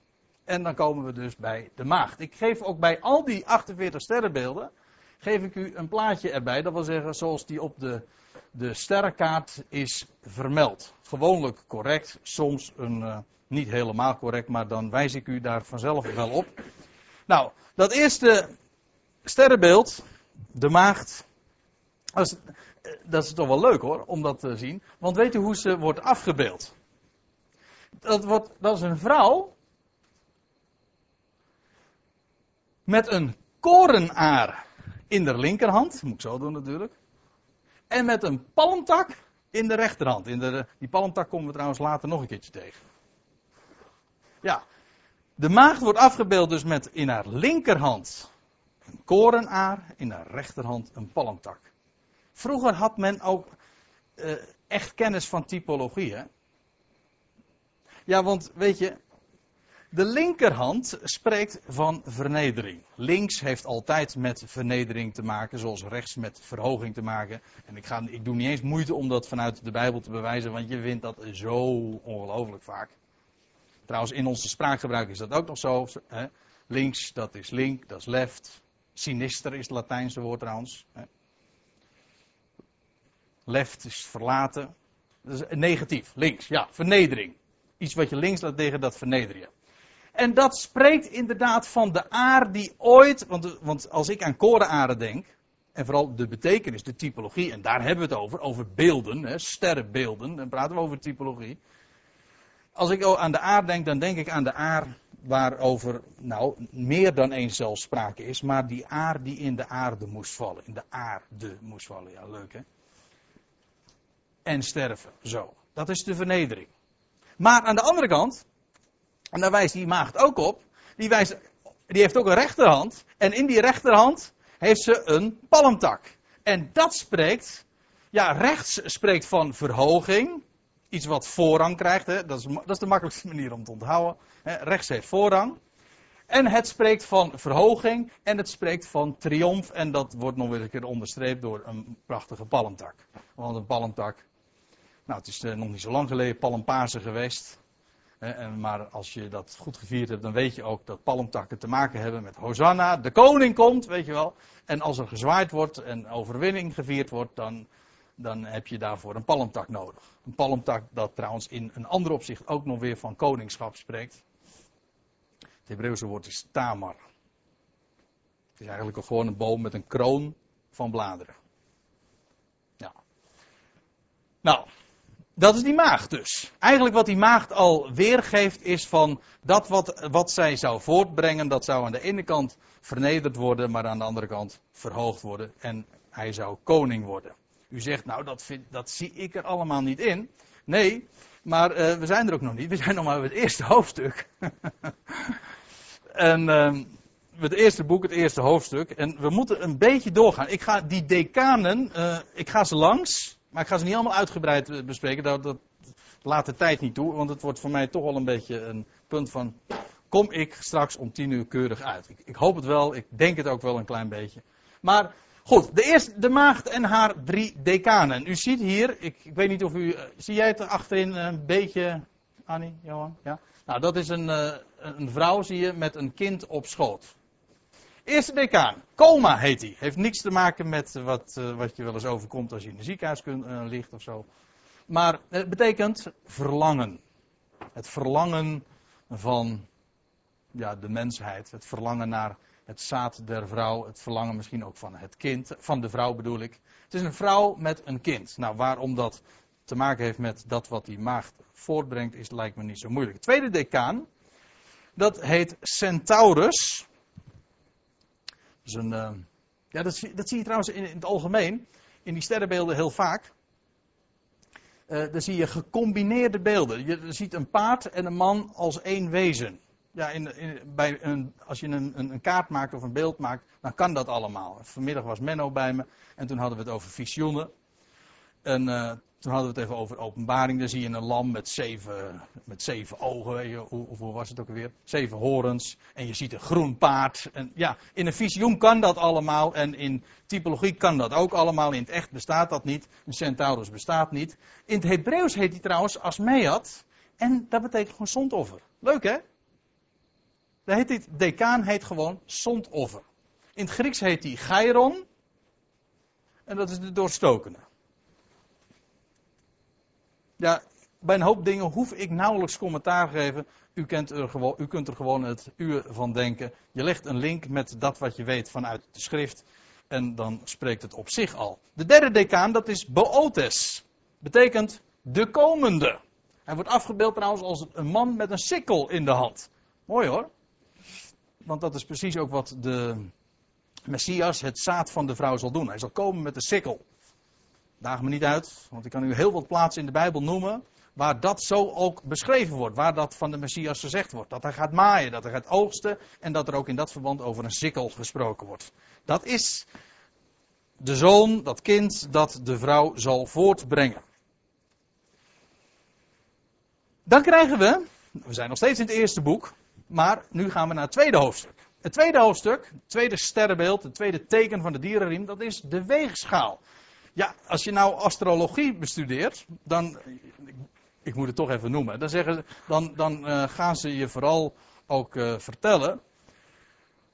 En dan komen we dus bij de maagd. Ik geef ook bij al die 48 sterrenbeelden, geef ik u een plaatje erbij. Dat wil zeggen zoals die op de, de sterrenkaart is vermeld. Gewoonlijk correct, soms een, uh, niet helemaal correct, maar dan wijs ik u daar vanzelf wel op. Nou, dat eerste sterrenbeeld, de maagd, dat is, dat is toch wel leuk hoor, om dat te zien. Want weet u hoe ze wordt afgebeeld? Dat, dat is een vrouw met een korenaar in de linkerhand, moet ik zo doen natuurlijk, en met een palmtak in de rechterhand. In de, die palmtak komen we trouwens later nog een keertje tegen. Ja, de maagd wordt afgebeeld dus met in haar linkerhand een korenaar, in haar rechterhand een palmtak. Vroeger had men ook uh, echt kennis van typologie. Hè? Ja, want weet je, de linkerhand spreekt van vernedering. Links heeft altijd met vernedering te maken, zoals rechts met verhoging te maken. En ik, ga, ik doe niet eens moeite om dat vanuit de Bijbel te bewijzen, want je vindt dat zo ongelooflijk vaak. Trouwens, in onze spraakgebruik is dat ook nog zo. Hè? Links, dat is link, dat is left. Sinister is het Latijnse woord trouwens. Hè? Left is verlaten. Dat is negatief. Links, ja, vernedering. Iets wat je links laat liggen, dat verneder je. En dat spreekt inderdaad van de aar die ooit. Want, want als ik aan korenaren denk. En vooral de betekenis, de typologie. En daar hebben we het over. Over beelden, hè, sterrenbeelden. Dan praten we over typologie. Als ik aan de aar denk, dan denk ik aan de aar waarover, nou, meer dan eens zelfs sprake is. Maar die aar die in de aarde moest vallen. In de aarde moest vallen. Ja, leuk hè en sterven. Zo. Dat is de vernedering. Maar aan de andere kant, en daar wijst die maagd ook op, die, wijst, die heeft ook een rechterhand. En in die rechterhand heeft ze een palmtak. En dat spreekt, ja, rechts spreekt van verhoging. Iets wat voorrang krijgt. Hè? Dat, is, dat is de makkelijkste manier om te onthouden. Hè? Rechts heeft voorrang. En het spreekt van verhoging en het spreekt van triomf. En dat wordt nog weer een keer onderstreept door een prachtige palmtak. Want een palmtak, nou, het is uh, nog niet zo lang geleden Palmpasen geweest. Maar als je dat goed gevierd hebt, dan weet je ook dat palmtakken te maken hebben met Hosanna. De koning komt, weet je wel. En als er gezwaaid wordt en overwinning gevierd wordt, dan, dan heb je daarvoor een palmtak nodig. Een palmtak dat trouwens in een ander opzicht ook nog weer van koningschap spreekt. Het Hebreeuwse woord is tamar. Het is eigenlijk gewoon een boom met een kroon van bladeren. Nou, dat is die maagd dus. Eigenlijk wat die maagd al weergeeft is van dat wat, wat zij zou voortbrengen, dat zou aan de ene kant vernederd worden, maar aan de andere kant verhoogd worden en hij zou koning worden. U zegt nou dat, vind, dat zie ik er allemaal niet in. Nee, Maar uh, we zijn er ook nog niet. We zijn nog maar bij het eerste hoofdstuk. en uh, het eerste boek, het eerste hoofdstuk. En we moeten een beetje doorgaan. Ik ga die decanen, uh, ik ga ze langs. Maar ik ga ze niet allemaal uitgebreid bespreken. Dat, dat laat de tijd niet toe. Want het wordt voor mij toch wel een beetje een punt van. Kom ik straks om tien uur keurig uit? Ik, ik hoop het wel. Ik denk het ook wel een klein beetje. Maar Goed, de, eerste, de maagd en haar drie decanen. U ziet hier, ik, ik weet niet of u, eh, zie jij het er achterin een beetje, Annie, Johan? Ja? Nou, dat is een, uh, een vrouw, zie je, met een kind op schoot. Eerste decaan, coma heet die. Heeft niks te maken met wat, uh, wat je wel eens overkomt als je in een ziekenhuis kunt, ligt of zo. Maar het betekent verlangen. Het verlangen van ja, de mensheid. Het verlangen naar het zaad der vrouw, het verlangen misschien ook van het kind, van de vrouw bedoel ik. Het is een vrouw met een kind. Nou, waarom dat te maken heeft met dat wat die maagd voortbrengt, is, lijkt me niet zo moeilijk. Tweede decaan, dat heet Centaurus. Is een, uh, ja, dat, dat, zie je trouwens in, het algemeen, in die sterrenbeelden heel vaak. Uh, dan zie je gecombineerde beelden. Je ziet een paard en een man als één wezen ja, in, bij een, als je een, een, kaart maakt of een beeld maakt, dan kan dat allemaal. Vanmiddag was Menno bij me en toen hadden we het over visioenen. En uh, toen hadden we het even over openbaring. Dan zie je een lam met zeven, met zeven ogen, hoe, was het ook alweer? Zeven horens. En je ziet een groen paard. En ja, in een visioen kan dat allemaal. En in typologie kan dat ook allemaal. In het echt bestaat dat niet. Een centaurus bestaat niet. In het Hebreeuws heet hij trouwens Asmeat. En dat betekent gewoon zondoffer. Leuk hè? Dan heet dit, decaan heet gewoon zondoffer. In het Grieks heet die Gairon. En dat is de doorstokene. Ja, bij een hoop dingen hoef ik nauwelijks commentaar te geven. U, kent er gewoon, u kunt er gewoon het uur van denken. Je legt een link met dat wat je weet vanuit de schrift. En dan spreekt het op zich al. De derde decaan, dat is Bootes. Betekent de komende. Hij wordt afgebeeld trouwens als een man met een sikkel in de hand. Mooi hoor. Want dat is precies ook wat de Messias, het zaad van de vrouw, zal doen. Hij zal komen met de sikkel. Daag me niet uit, want ik kan u heel wat plaatsen in de Bijbel noemen. Waar dat zo ook beschreven wordt. Waar dat van de Messias gezegd wordt. Dat hij gaat maaien, dat hij gaat oogsten. En dat er ook in dat verband over een sikkel gesproken wordt. Dat is de zoon, dat kind, dat de vrouw zal voortbrengen. Dan krijgen we, we zijn nog steeds in het eerste boek. Maar nu gaan we naar het tweede hoofdstuk. Het tweede hoofdstuk, het tweede sterrenbeeld, het tweede teken van de dierenriem, dat is de weegschaal. Ja, als je nou astrologie bestudeert, dan, ik moet het toch even noemen, dan, zeggen, dan, dan uh, gaan ze je vooral ook uh, vertellen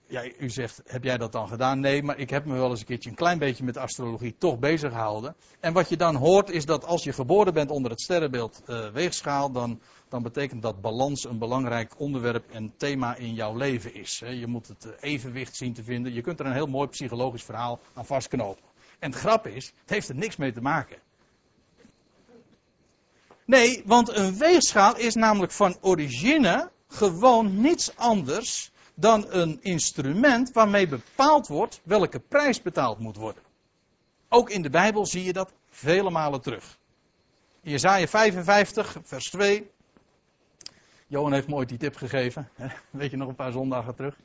ja, u zegt, heb jij dat dan gedaan? Nee, maar ik heb me wel eens een keertje een klein beetje met astrologie toch bezig gehouden. En wat je dan hoort is dat als je geboren bent onder het sterrenbeeld uh, weegschaal, dan, dan betekent dat balans een belangrijk onderwerp en thema in jouw leven is. Hè. Je moet het eh, evenwicht zien te vinden. Je kunt er een heel mooi psychologisch verhaal aan vastknopen. En het grap is, het heeft er niks mee te maken. Nee, want een weegschaal is namelijk van origine gewoon niets anders dan een instrument waarmee bepaald wordt welke prijs betaald moet worden. Ook in de Bijbel zie je dat vele malen terug. Jezaja 55, vers 2. Johan heeft mooi die tip gegeven. Weet je nog een paar zondagen terug.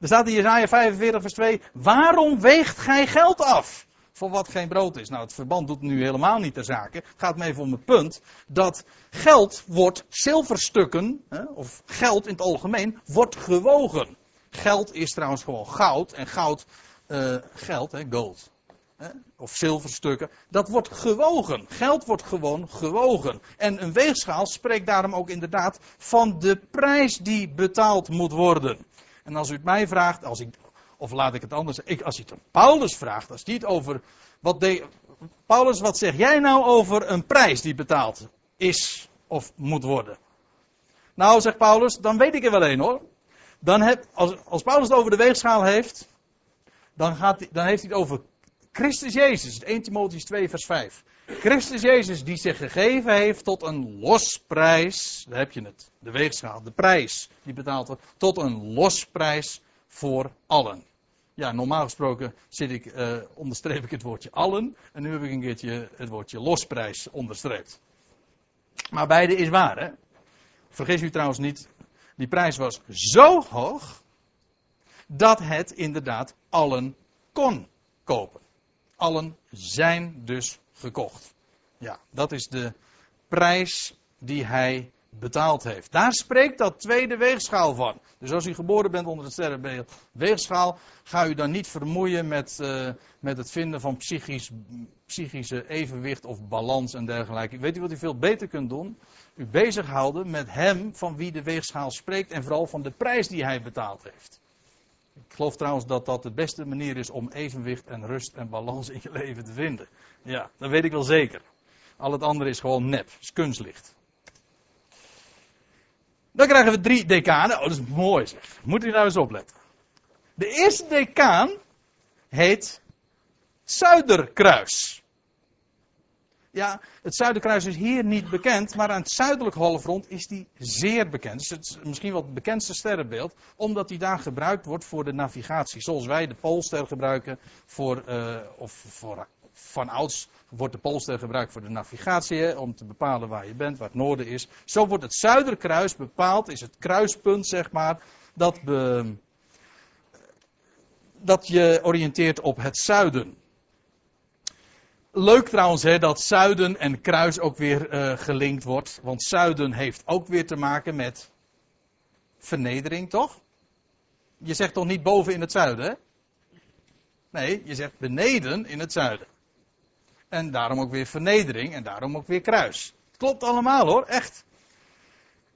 Er staat in Jezaja 45, vers 2. Waarom weegt gij geld af? Voor wat geen brood is. Nou, het verband doet nu helemaal niet ter zake. Het gaat me even om het punt dat geld wordt, zilverstukken, of geld in het algemeen, wordt gewogen. Geld is trouwens gewoon goud. En goud, uh, geld, hè, gold. Hè, of zilverstukken. Dat wordt gewogen. Geld wordt gewoon gewogen. En een weegschaal spreekt daarom ook inderdaad van de prijs die betaald moet worden. En als u het mij vraagt, als ik, of laat ik het anders ik, als u het Paulus vraagt, als hij het over. Wat Paulus, wat zeg jij nou over een prijs die betaald is of moet worden? Nou, zegt Paulus, dan weet ik er wel een hoor. Dan heb, als, als Paulus het over de weegschaal heeft, dan, gaat, dan heeft hij het over Christus Jezus. 1 Timotheüs 2 vers 5. Christus Jezus die zich gegeven heeft tot een losprijs. Daar heb je het. De weegschaal, de prijs die betaald wordt. Tot een losprijs voor allen. Ja, normaal gesproken zit ik, uh, onderstreep ik het woordje allen. En nu heb ik een keertje het woordje losprijs onderstreept. Maar Maar beide is waar, hè? Vergis u trouwens niet, die prijs was zo hoog dat het inderdaad allen kon kopen. Allen zijn dus gekocht. Ja, dat is de prijs die hij betaald heeft. Daar spreekt dat tweede weegschaal van. Dus als u geboren bent onder het sterrenbeeld weegschaal, ga u dan niet vermoeien met, uh, met het vinden van psychisch, psychische evenwicht of balans en dergelijke. Weet u wat u veel beter kunt doen? U bezighouden met hem van wie de weegschaal spreekt en vooral van de prijs die hij betaald heeft. Ik geloof trouwens dat dat de beste manier is om evenwicht en rust en balans in je leven te vinden. Ja, dat weet ik wel zeker. Al het andere is gewoon nep, is kunstlicht. Dan krijgen we drie decanen. Oh, dat is mooi zeg. Moet u nou eens opletten. De eerste decaan heet Zuiderkruis. Ja, het Zuiderkruis is hier niet bekend, maar aan het zuidelijke halfrond is die zeer bekend. Dus het is misschien wel het bekendste sterrenbeeld, omdat die daar gebruikt wordt voor de navigatie. Zoals wij de Poolster gebruiken voor, uh, of voor van ouds wordt de Poolster gebruikt voor de navigatie, om te bepalen waar je bent, waar het noorden is. Zo wordt het Zuiderkruis bepaald, is het kruispunt, zeg maar, dat, je oriënteert op het zuiden. Leuk trouwens hè, dat zuiden en kruis ook weer uh, gelinkt wordt, want zuiden heeft ook weer te maken met vernedering, toch? Je zegt toch niet boven in het zuiden, hè? Nee, je zegt beneden in het zuiden. En daarom ook weer vernedering en daarom ook weer kruis. Klopt allemaal hoor, echt.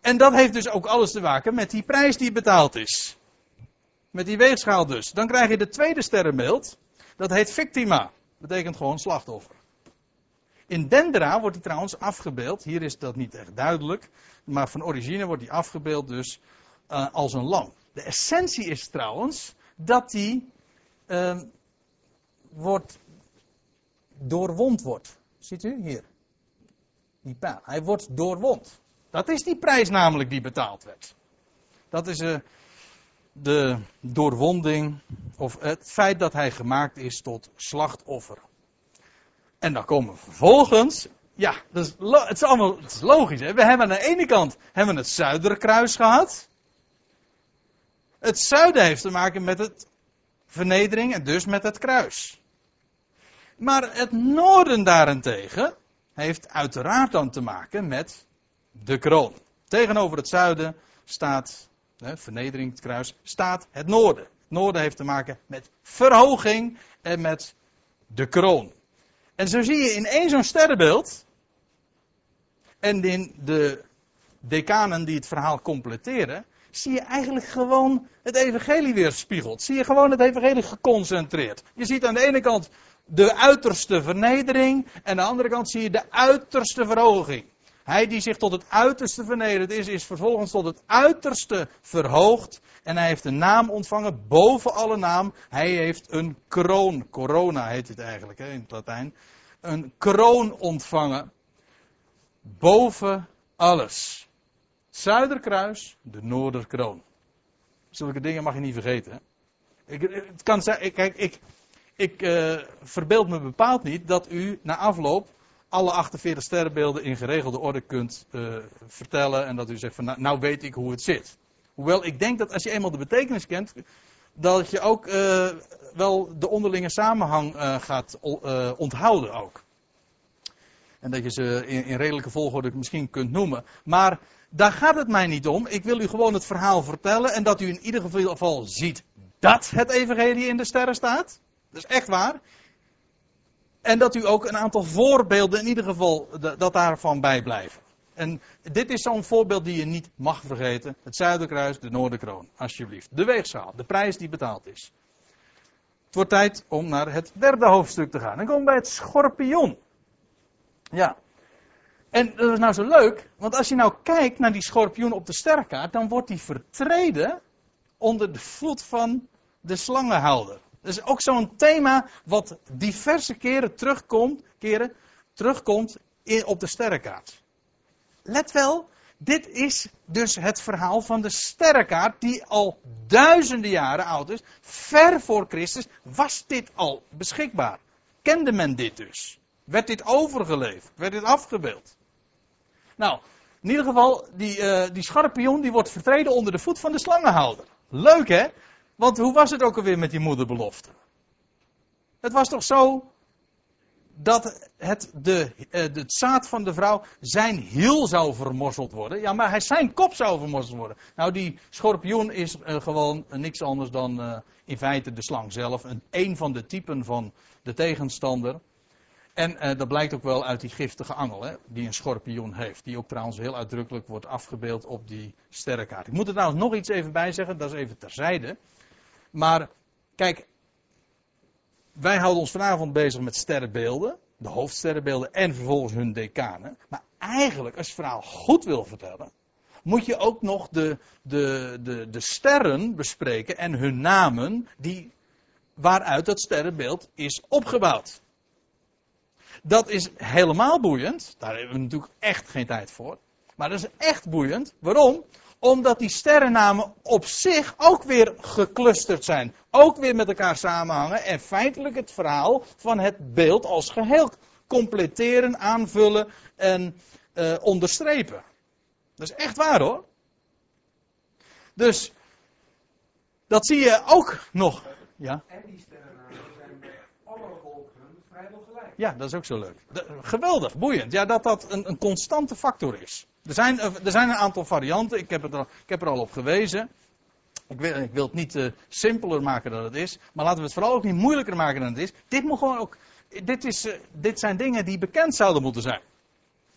En dat heeft dus ook alles te maken met die prijs die betaald is. Met die weegschaal dus. Dan krijg je de tweede sterrenbeeld. Dat heet victima. Betekent gewoon slachtoffer. In Dendera wordt die trouwens afgebeeld. Hier is dat niet echt duidelijk. Maar van origine wordt die afgebeeld dus uh, als een lam. De essentie is trouwens dat die uh, wordt doorwond wordt. Ziet u hier? Die pijl. Hij wordt doorwond. Dat is die prijs namelijk die betaald werd. Dat is uh, de doorwonding, of het feit dat hij gemaakt is tot slachtoffer. En dan komen we vervolgens, ja, het is allemaal logisch. Hè? We hebben aan de ene kant hebben het Zuiderkruis gehad. Het zuiden heeft te maken met het vernedering en dus met het kruis. Maar het noorden daarentegen heeft uiteraard dan te maken met de kroon. Tegenover het zuiden staat, hè, vernedering, het kruis, staat het noorden. Het noorden heeft te maken met verhoging en met de kroon. En zo zie je in één zo'n sterrenbeeld, en in de decanen die het verhaal completeren, zie je eigenlijk gewoon het evangelie weer spiegeld. Zie je gewoon het evangelie geconcentreerd. Je ziet aan de ene kant de uiterste vernedering. En aan de andere kant zie je de uiterste verhoging. Hij die zich tot het uiterste vernederd is, is vervolgens tot het uiterste verhoogd. En hij heeft een naam ontvangen boven alle naam. Hij heeft een kroon. Corona heet het eigenlijk hè, in het Latijn. Een kroon ontvangen. Boven alles. Zuiderkruis, de Noorderkroon. Zulke dingen mag je niet vergeten. Ik, het kan zijn, kijk, ik, ik uh, verbeeld me bepaald niet dat u na afloop alle 48 sterrenbeelden in geregelde orde kunt uh, vertellen. En dat u zegt van nou, nou, weet ik hoe het zit. Hoewel ik denk dat als je eenmaal de betekenis kent, dat je ook uh, wel de onderlinge samenhang gaat onthouden ook. En dat je ze in, in redelijke volgorde misschien kunt noemen. Maar daar gaat het mij niet om. Ik wil u gewoon het verhaal vertellen en dat u in ieder geval ziet dat het evangelie in de sterren staat. Dat is echt waar. En dat u ook een aantal voorbeelden in ieder geval dat daarvan bijblijven. En dit is zo'n voorbeeld die je niet mag vergeten. Het Zuiderkruis, de Noorderkroon, alsjeblieft. De weegschaal, de prijs die betaald is. Het wordt tijd om naar het derde hoofdstuk te gaan. Dan komen we bij het schorpioen. Ja. En dat is nou zo leuk, want als je nou kijkt naar die schorpioen op de sterrenkaart, dan wordt die vertreden onder de voet van de slangenhouder. Dat is ook zo'n thema wat diverse keren terugkomt, keren terugkomt in, op de sterrenkaart. Let wel, dit is dus het verhaal van de sterrenkaart die al duizenden jaren oud is. Ver voor Christus was dit al beschikbaar. Kende men dit dus? Werd dit overgeleverd? Werd dit afgebeeld? Nou, in ieder geval, die, uh, die die wordt vertreden onder de voet van de slangenhouder. Leuk hè? Want hoe was het ook alweer met die moederbelofte? Het was toch zo dat het, de, het zaad van de vrouw zijn hiel zou vermorzeld worden. Ja, maar hij, zijn kop zou vermorzeld worden. Nou, die schorpioen is uh, gewoon niks anders dan in feite de slang zelf. Een, een van de typen van de tegenstander. En dat blijkt ook wel uit die giftige angel hè, die een schorpioen heeft. Die ook trouwens heel uitdrukkelijk wordt afgebeeld op die sterrenkaart. Ik moet er trouwens nog iets even bij zeggen, dat is even terzijde. Maar kijk, wij houden ons vanavond bezig met sterrenbeelden, de hoofdsterrenbeelden en vervolgens hun decanen. Maar eigenlijk, als je het verhaal goed wil vertellen, moet je ook nog de, de, de, de sterren bespreken en hun namen die, waaruit dat sterrenbeeld is opgebouwd. Dat is helemaal boeiend. Daar hebben we natuurlijk echt geen tijd voor. Maar dat is echt boeiend. Waarom? Omdat die sterrennamen op zich ook weer geclusterd zijn. Ook weer met elkaar samenhangen. En feitelijk het verhaal van het beeld als geheel completeren, aanvullen en uh, onderstrepen. Dat is echt waar hoor. Dus dat zie je ook nog. Ja. En die sterrennamen zijn bij alle volkeren vrijwel gelijk. Ja, dat is ook zo leuk. Geweldig, boeiend. Ja, dat dat een, een constante factor is. Er zijn, er zijn een aantal varianten, ik heb, het al, ik heb er al op gewezen. Ik wil, ik wil het niet uh, simpeler maken dan het is, maar laten we het vooral ook niet moeilijker maken dan het is. Dit, moet gewoon ook, dit, is, uh, dit zijn dingen die bekend zouden moeten zijn.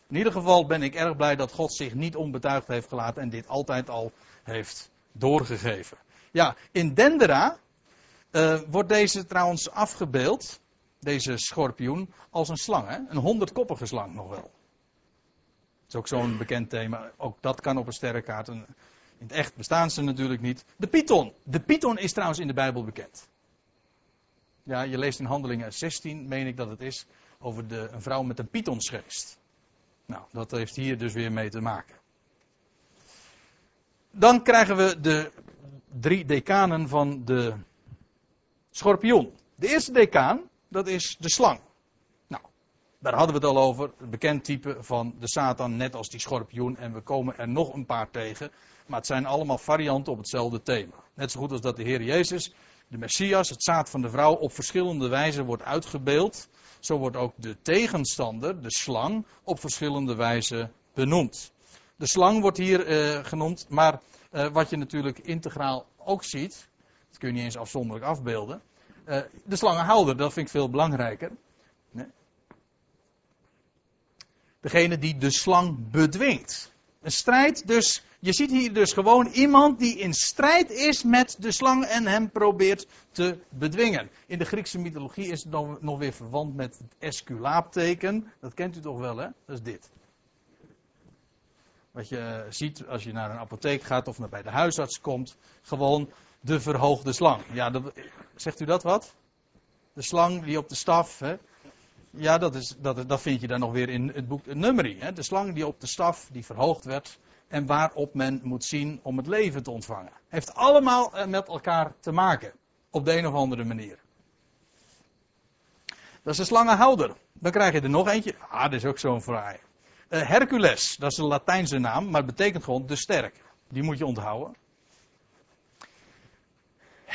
In ieder geval ben ik erg blij dat God zich niet onbetuigd heeft gelaten en dit altijd al heeft doorgegeven. Ja, in Dendera wordt deze trouwens afgebeeld, deze schorpioen, als een slang. Hè? Een honderdkoppige slang nog wel is ook zo'n bekend thema. Ook dat kan op een sterrenkaart. in het echt bestaan ze natuurlijk niet. De Python. De Python is trouwens in de Bijbel bekend. Ja, je leest in Handelingen 16, meen ik dat het is, over de, een vrouw met een Pythonsgeest. Nou, dat heeft hier dus weer mee te maken. Dan krijgen we de drie decanen van de schorpioen. De eerste decaan, dat is de slang. Daar hadden we het al over. Het bekend type van de Satan, net als die schorpioen. En we komen er nog een paar tegen. Maar het zijn allemaal varianten op hetzelfde thema. Net zo goed als dat de Heer Jezus, de Messias, het zaad van de vrouw, op verschillende wijzen wordt uitgebeeld. Zo wordt ook de tegenstander, de slang, op verschillende wijzen benoemd. De slang wordt hier uh, genoemd, maar uh, wat je natuurlijk integraal ook ziet, dat kun je niet eens afzonderlijk afbeelden. Uh, de slangenhouder, dat vind ik veel belangrijker. degene die de slang bedwingt. Een strijd dus, je ziet hier dus gewoon iemand die in strijd is met de slang en hem probeert te bedwingen. In de Griekse mythologie is het nog weer verwant met het esculaapteken. Dat kent u toch wel hè? Dat is dit. Wat je ziet als je naar een apotheek gaat of naar bij de huisarts komt. Gewoon de verhoogde slang. Ja, dat, zegt u dat wat? De slang die op de staf, hè, ja, dat, is, dat, dat vind je dan nog weer in het boek Numeri. Hè? De slang die op de staf, die verhoogd werd. En waarop men moet zien om het leven te ontvangen. Heeft allemaal eh, met elkaar te maken. Op de een of andere manier. Dat is de slangenhouder. Dan krijg je er nog eentje. Ah, dat is ook zo'n fraai. Uh, Hercules, dat is een Latijnse naam, maar het betekent gewoon de sterk. Die moet je onthouden.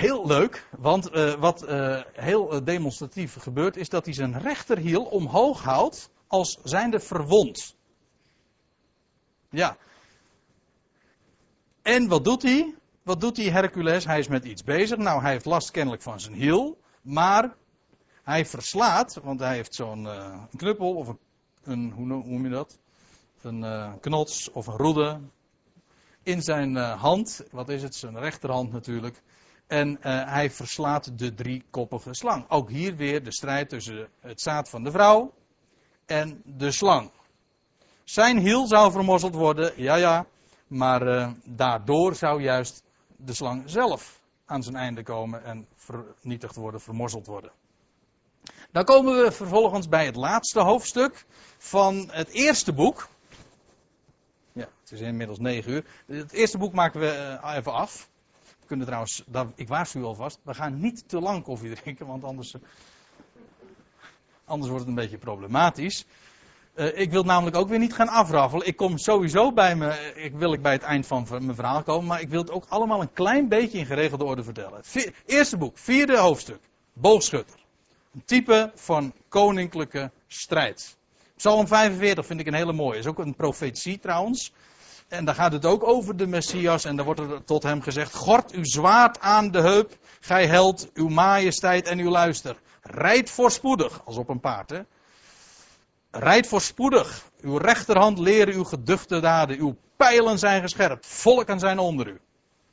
Heel leuk, want uh, wat uh, heel uh, demonstratief gebeurt, is dat hij zijn rechterhiel omhoog houdt als zijnde verwond. Ja. En wat doet hij? Wat doet hij, Hercules? Hij is met iets bezig. Nou, hij heeft last kennelijk van zijn hiel, maar hij verslaat, want hij heeft zo'n knuppel of een, een, hoe noem je dat? Een knots of een roede in zijn hand. Wat is het? Zijn rechterhand natuurlijk. En uh, hij verslaat de driekoppige slang. Ook hier weer de strijd tussen het zaad van de vrouw en de slang. Zijn hiel zou vermorzeld worden, ja ja, maar uh, daardoor zou juist de slang zelf aan zijn einde komen en vernietigd worden, vermorzeld worden. Dan komen we vervolgens bij het laatste hoofdstuk van het eerste boek. Ja, het is inmiddels negen uur. Het eerste boek maken we uh, even af kunnen trouwens, ik waarschuw alvast, we gaan niet te lang koffie drinken, want anders, anders wordt het een beetje problematisch. Eh, ik wil namelijk ook weer niet gaan afraffelen. Ik kom sowieso bij me, ik wil ik bij het eind van mijn verhaal komen, maar ik wil het ook allemaal een klein beetje in geregelde orde vertellen. Eerste boek, vierde hoofdstuk, boogschutter. Een type van koninklijke strijd. Psalm 45 vind ik een hele mooie. Is ook een profetie trouwens. En daar gaat het ook over de Messias. En daar wordt er tot hem gezegd: Gort uw zwaard aan de heup, gij held, uw majesteit en uw luister. Rijd voorspoedig, als op een paard. Hè? Rijd voorspoedig. Uw rechterhand leren uw geduchte daden. Uw pijlen zijn gescherpt. Volken zijn onder u.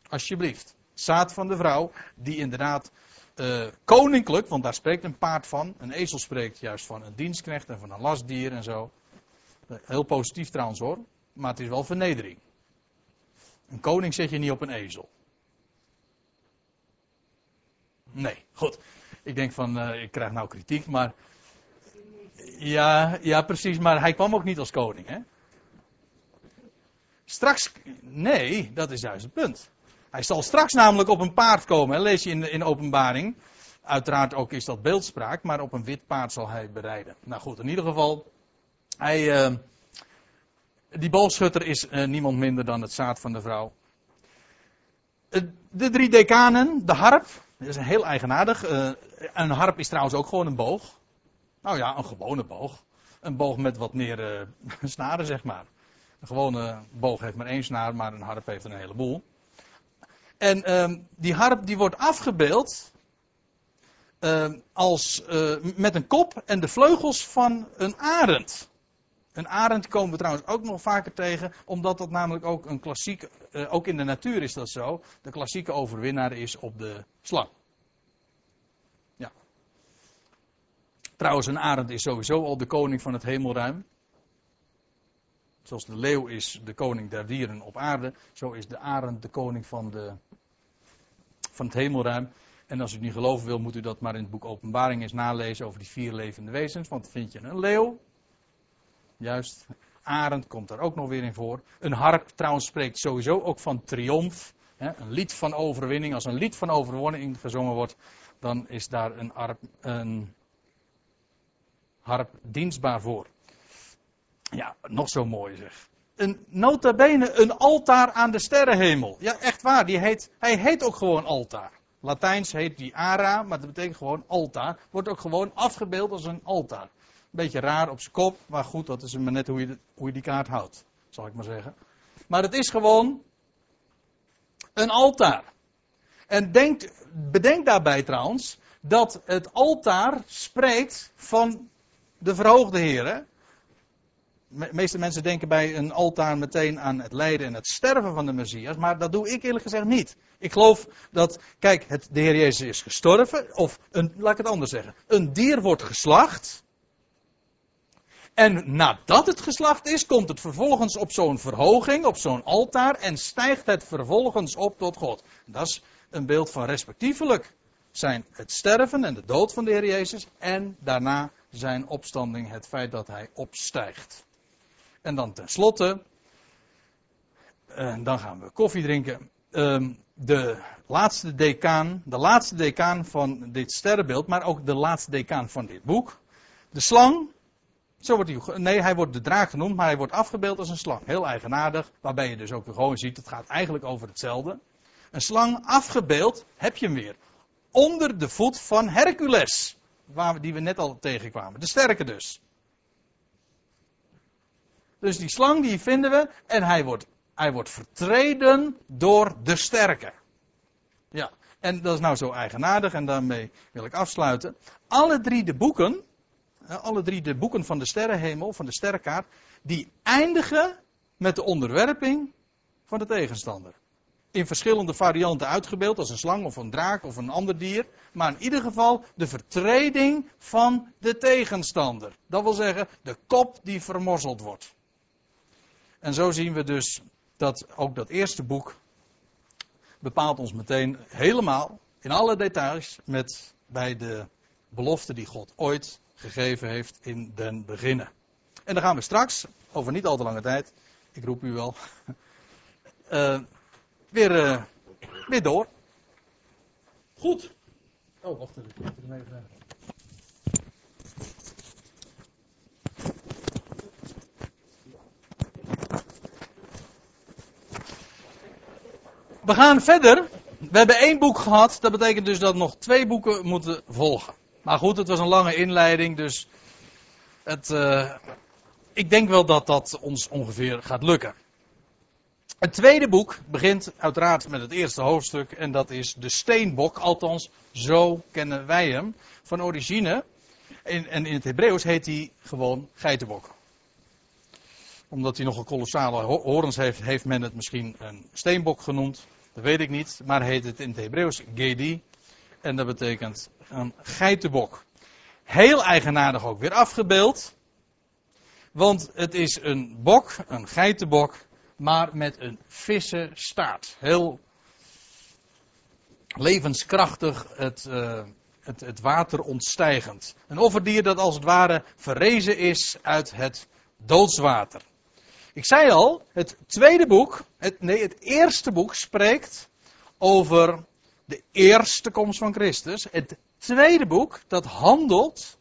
Alsjeblieft. Zaad van de vrouw, die inderdaad uh, koninklijk, want daar spreekt een paard van. Een ezel spreekt juist van een dienstknecht en van een lastdier en zo. Heel positief trouwens hoor, maar het is wel vernedering. Een koning zet je niet op een ezel. Nee, goed. Ik denk van, uh, ik krijg nou kritiek, maar. Ja, ja, precies, maar hij kwam ook niet als koning, hè? Straks, nee, dat is juist het punt. Hij zal straks namelijk op een paard komen, hè, lees je in, in openbaring. Uiteraard ook is dat beeldspraak, maar op een wit paard zal hij bereiden. Nou goed, in ieder geval, hij, uh, die boogschutter is uh, niemand minder dan het zaad van de vrouw. Uh, de drie decanen, de harp, dat is heel eigenaardig. Uh, een harp is trouwens ook gewoon een boog. Nou ja, een gewone boog. Een boog met wat meer snaren, zeg maar. Een gewone boog heeft maar één snaar, maar een harp heeft een heleboel. En um, die harp die wordt afgebeeld uh, als, met een kop en de vleugels van een arend. Een arend komen we trouwens ook nog vaker tegen, omdat dat namelijk ook een klassiek, uh, ook in de natuur is dat zo, de klassieke overwinnaar is op de slang. Ja. Trouwens, een arend is sowieso al de koning van het hemelruim. Zoals de leeuw is de koning der dieren op aarde, zo is de arend de koning van, de, van het hemelruim. En als u het niet geloven wil, moet u dat maar in het boek Openbaring eens nalezen over die vier levende wezens. Want vind je een leeuw. Juist. Arend komt daar ook nog weer in voor. Een harp trouwens spreekt sowieso ook van triomf. Een lied van overwinning. Als een lied van overwinning gezongen wordt, dan is daar een, een harp dienstbaar voor. Ja, nog zo mooi zeg. Een nota bene een altaar aan de sterrenhemel. Ja, echt waar. Die heet, hij heet ook gewoon altaar. Latijns heet die ara, maar dat betekent gewoon altaar. Wordt ook gewoon afgebeeld als een altaar. Beetje raar op zijn kop, maar goed, dat is maar net hoe je, hoe je die kaart houdt, zal ik maar zeggen. Maar het is gewoon een altaar. En denk, bedenk daarbij trouwens dat het altaar spreekt van de verhoogde Heer. De meeste mensen denken bij een altaar meteen aan het lijden en het sterven van de Messias, maar dat doe ik eerlijk gezegd niet. Ik geloof dat, kijk, het, de Heer Jezus is gestorven, of een, laat ik het anders zeggen, een dier wordt geslacht. En nadat het geslacht is, komt het vervolgens op zo'n verhoging, op zo'n altaar, en stijgt het vervolgens op tot God. Dat is een beeld van respectievelijk zijn het sterven en de dood van de Heer Jezus, en daarna zijn opstanding, het feit dat hij opstijgt. En dan tenslotte, uh, dan gaan we koffie drinken. Uh, de laatste decaan, de laatste decaan van dit sterrenbeeld, maar ook de laatste decaan van dit boek. De slang, zo wordt hij, nee, hij wordt de draak genoemd, maar hij wordt afgebeeld als een slang. Heel eigenaardig, waarbij je dus ook gewoon ziet, het gaat eigenlijk over hetzelfde. Een slang afgebeeld, heb je hem weer. Onder de voet van Hercules, waar, die we net al tegenkwamen. De sterke dus. Dus die slang die vinden we en hij wordt, hij wordt vertreden door de sterke. Ja, en dat is nou zo eigenaardig en daarmee wil ik afsluiten. Alle drie de boeken, alle drie de boeken van de sterrenhemel, van de sterrenkaart, die eindigen met de onderwerping van de tegenstander. In verschillende varianten uitgebeeld, als een slang of een draak of een ander dier. Maar in ieder geval de vertreding van de tegenstander. Dat wil zeggen, de kop die vermorzeld wordt. En zo zien we dus dat ook dat eerste boek bepaalt ons meteen helemaal, in alle details, met, bij de belofte die God ooit gegeven heeft in den beginnen. En dan gaan we straks, over niet al te lange tijd, ik roep u wel, eh, weer, eh, weer door. Goed. Oh, wacht even. Ik even. We gaan verder. We hebben één boek gehad. Dat betekent dus dat nog twee boeken moeten volgen. Maar goed, het was een lange inleiding. Dus het, uh, ik denk wel dat dat ons ongeveer gaat lukken. Het tweede boek begint uiteraard met het eerste hoofdstuk. En dat is de steenbok. Althans, zo kennen wij hem. Van origine. En, en in het Hebreeuws heet hij gewoon geitenbok omdat hij nogal kolossale horens heeft, heeft men het misschien een steenbok genoemd. Dat weet ik niet. Maar heet het in het Hebreeuws Gedi. En dat betekent een geitenbok. Heel eigenaardig ook weer afgebeeld. Want het is een bok, een geitenbok, maar met een vissenstaart. Heel levenskrachtig het, uh, het, het water ontstijgend. Een offerdier dat als het ware verrezen is uit het doodswater. Ik zei al, het tweede boek, het, nee, het eerste boek spreekt over de eerste komst van Christus. Het tweede boek, dat handelt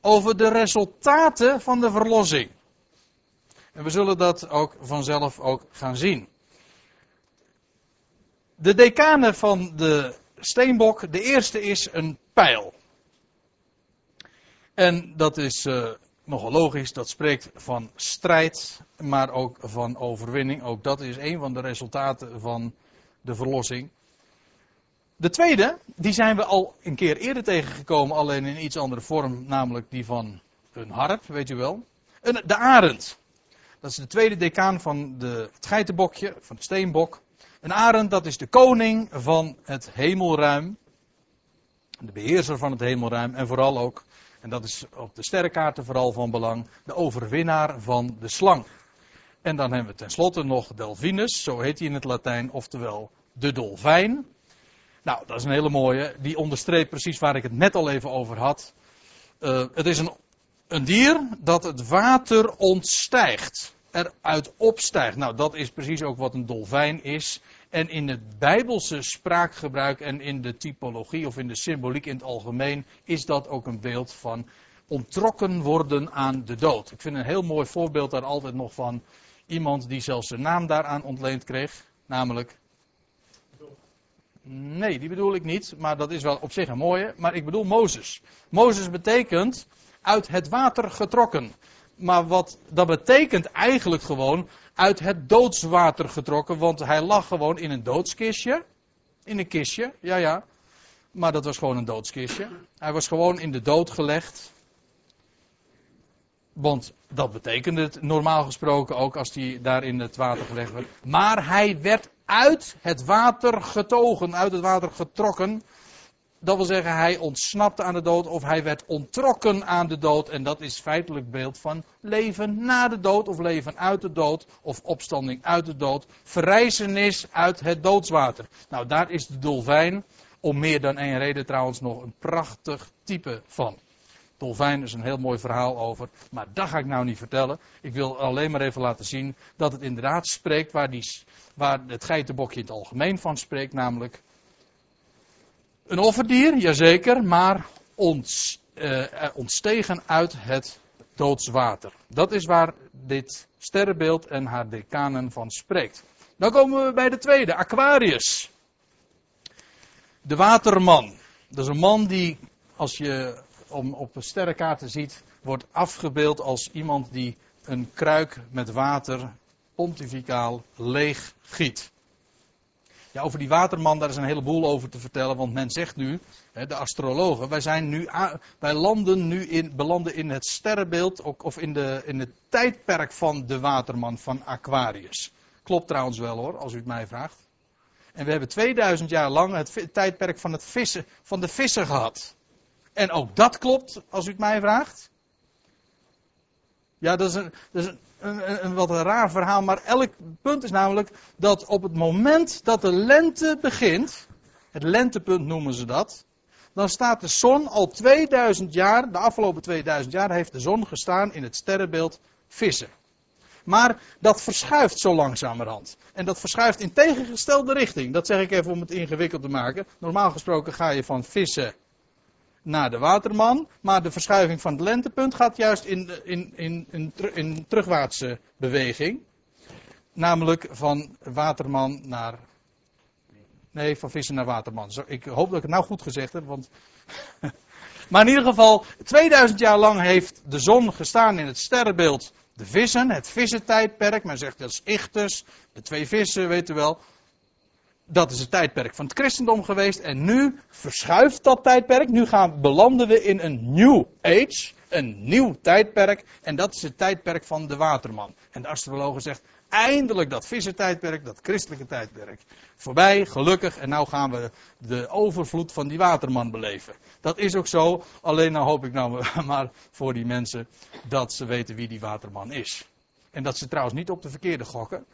over de resultaten van de verlossing. En we zullen dat ook vanzelf ook gaan zien. De decanen van de steenbok, de eerste is een pijl. En dat is uh, nogal logisch, dat spreekt van strijd, maar ook van overwinning. Ook dat is een van de resultaten van de verlossing. De tweede, die zijn we al een keer eerder tegengekomen, alleen in iets andere vorm, namelijk die van een harp, weet u wel. De arend. Dat is de tweede decaan van de, het geitenbokje, van de steenbok. Een arend, dat is de koning van het hemelruim. De beheerser van het hemelruim en vooral ook en dat is op de sterrenkaarten vooral van belang, de overwinnaar van de slang. En dan hebben we tenslotte nog Delphinus, zo heet hij in het Latijn, oftewel de dolfijn. Nou, dat is een hele mooie, die onderstreept precies waar ik het net al even over had. Uh, het is een, een dier dat het water ontstijgt, eruit opstijgt. Nou, dat is precies ook wat een dolfijn is. En in het bijbelse spraakgebruik en in de typologie of in de symboliek in het algemeen is dat ook een beeld van ontrokken worden aan de dood. Ik vind een heel mooi voorbeeld daar altijd nog van iemand die zelfs zijn naam daaraan ontleend kreeg, namelijk. Nee, die bedoel ik niet, maar dat is wel op zich een mooie. Maar ik bedoel Mozes. Mozes betekent uit het water getrokken. Maar wat dat betekent eigenlijk gewoon uit het doodswater getrokken, want hij lag gewoon in een doodskistje. In een kistje, ja ja. Maar dat was gewoon een doodskistje. Hij was gewoon in de dood gelegd. Want dat betekende het normaal gesproken ook als hij daar in het water gelegd werd. Maar hij werd uit het water getogen, uit het water getrokken. Dat wil zeggen, hij ontsnapte aan de dood of hij werd ontrokken aan de dood. En dat is feitelijk beeld van leven na de dood of leven uit de dood of opstanding uit de dood. Verrijzenis uit het doodswater. Nou, daar is de dolfijn, om meer dan één reden trouwens, nog een prachtig type van. Dolfijn is een heel mooi verhaal over, maar dat ga ik nou niet vertellen. Ik wil alleen maar even laten zien dat het inderdaad spreekt waar, die, waar het geitenbokje in het algemeen van spreekt, namelijk een offerdier, jazeker, maar ons, uh, ontstegen uit het doodswater. Dat is waar dit sterrenbeeld en haar decanen van spreekt. Dan komen we bij de tweede, Aquarius. De waterman. Dat is een man die, als je om op sterrenkaarten ziet, wordt afgebeeld als iemand die een kruik met water pontificaal leeg giet. Ja, over die waterman, daar is een heleboel over te vertellen. Want men zegt nu, de astrologen, wij, zijn nu, landen nu in, belanden in het sterrenbeeld. Of in, de, in het tijdperk van de waterman van Aquarius. Klopt trouwens wel hoor, als u het mij vraagt. En we hebben 2000 jaar lang het tijdperk van, het vissen, van de vissen gehad. En ook dat klopt, als u het mij vraagt. Ja, dat is een, dat is een een, wat een raar verhaal, maar elk punt is namelijk dat op het moment dat de lente begint, het lentepunt noemen ze dat, dan staat de zon al 2000 jaar, de afgelopen 2000 jaar heeft de zon gestaan in het sterrenbeeld vissen. Maar dat verschuift zo langzamerhand. En dat verschuift in tegengestelde richting. Dat zeg ik even om het ingewikkeld te maken. Normaal gesproken ga je van vissen naar de waterman. Maar de verschuiving van het lentepunt gaat juist in, in, in, terugwaartse beweging. Namelijk van waterman naar Nee, van vissen naar waterman. Ik hoop dat ik het nou goed gezegd heb, want. maar in ieder geval, 2000 jaar lang heeft de zon gestaan in het sterrenbeeld. De vissen, het vissentijdperk. Men zegt dat is Ichtus, de twee vissen, weet u wel. Dat is het tijdperk van het christendom geweest. En nu verschuift dat tijdperk. Nu gaan, belanden we in een new age. Een nieuw tijdperk. En dat is het tijdperk van de waterman. En de astrologe zegt, eindelijk dat vissentijdperk, dat christelijke tijdperk. Voorbij, gelukkig, en nou gaan we de overvloed van die waterman beleven. Dat is ook zo, alleen nou hoop ik nou maar voor die mensen dat ze weten wie die waterman is. En dat ze trouwens niet op de verkeerde gokken,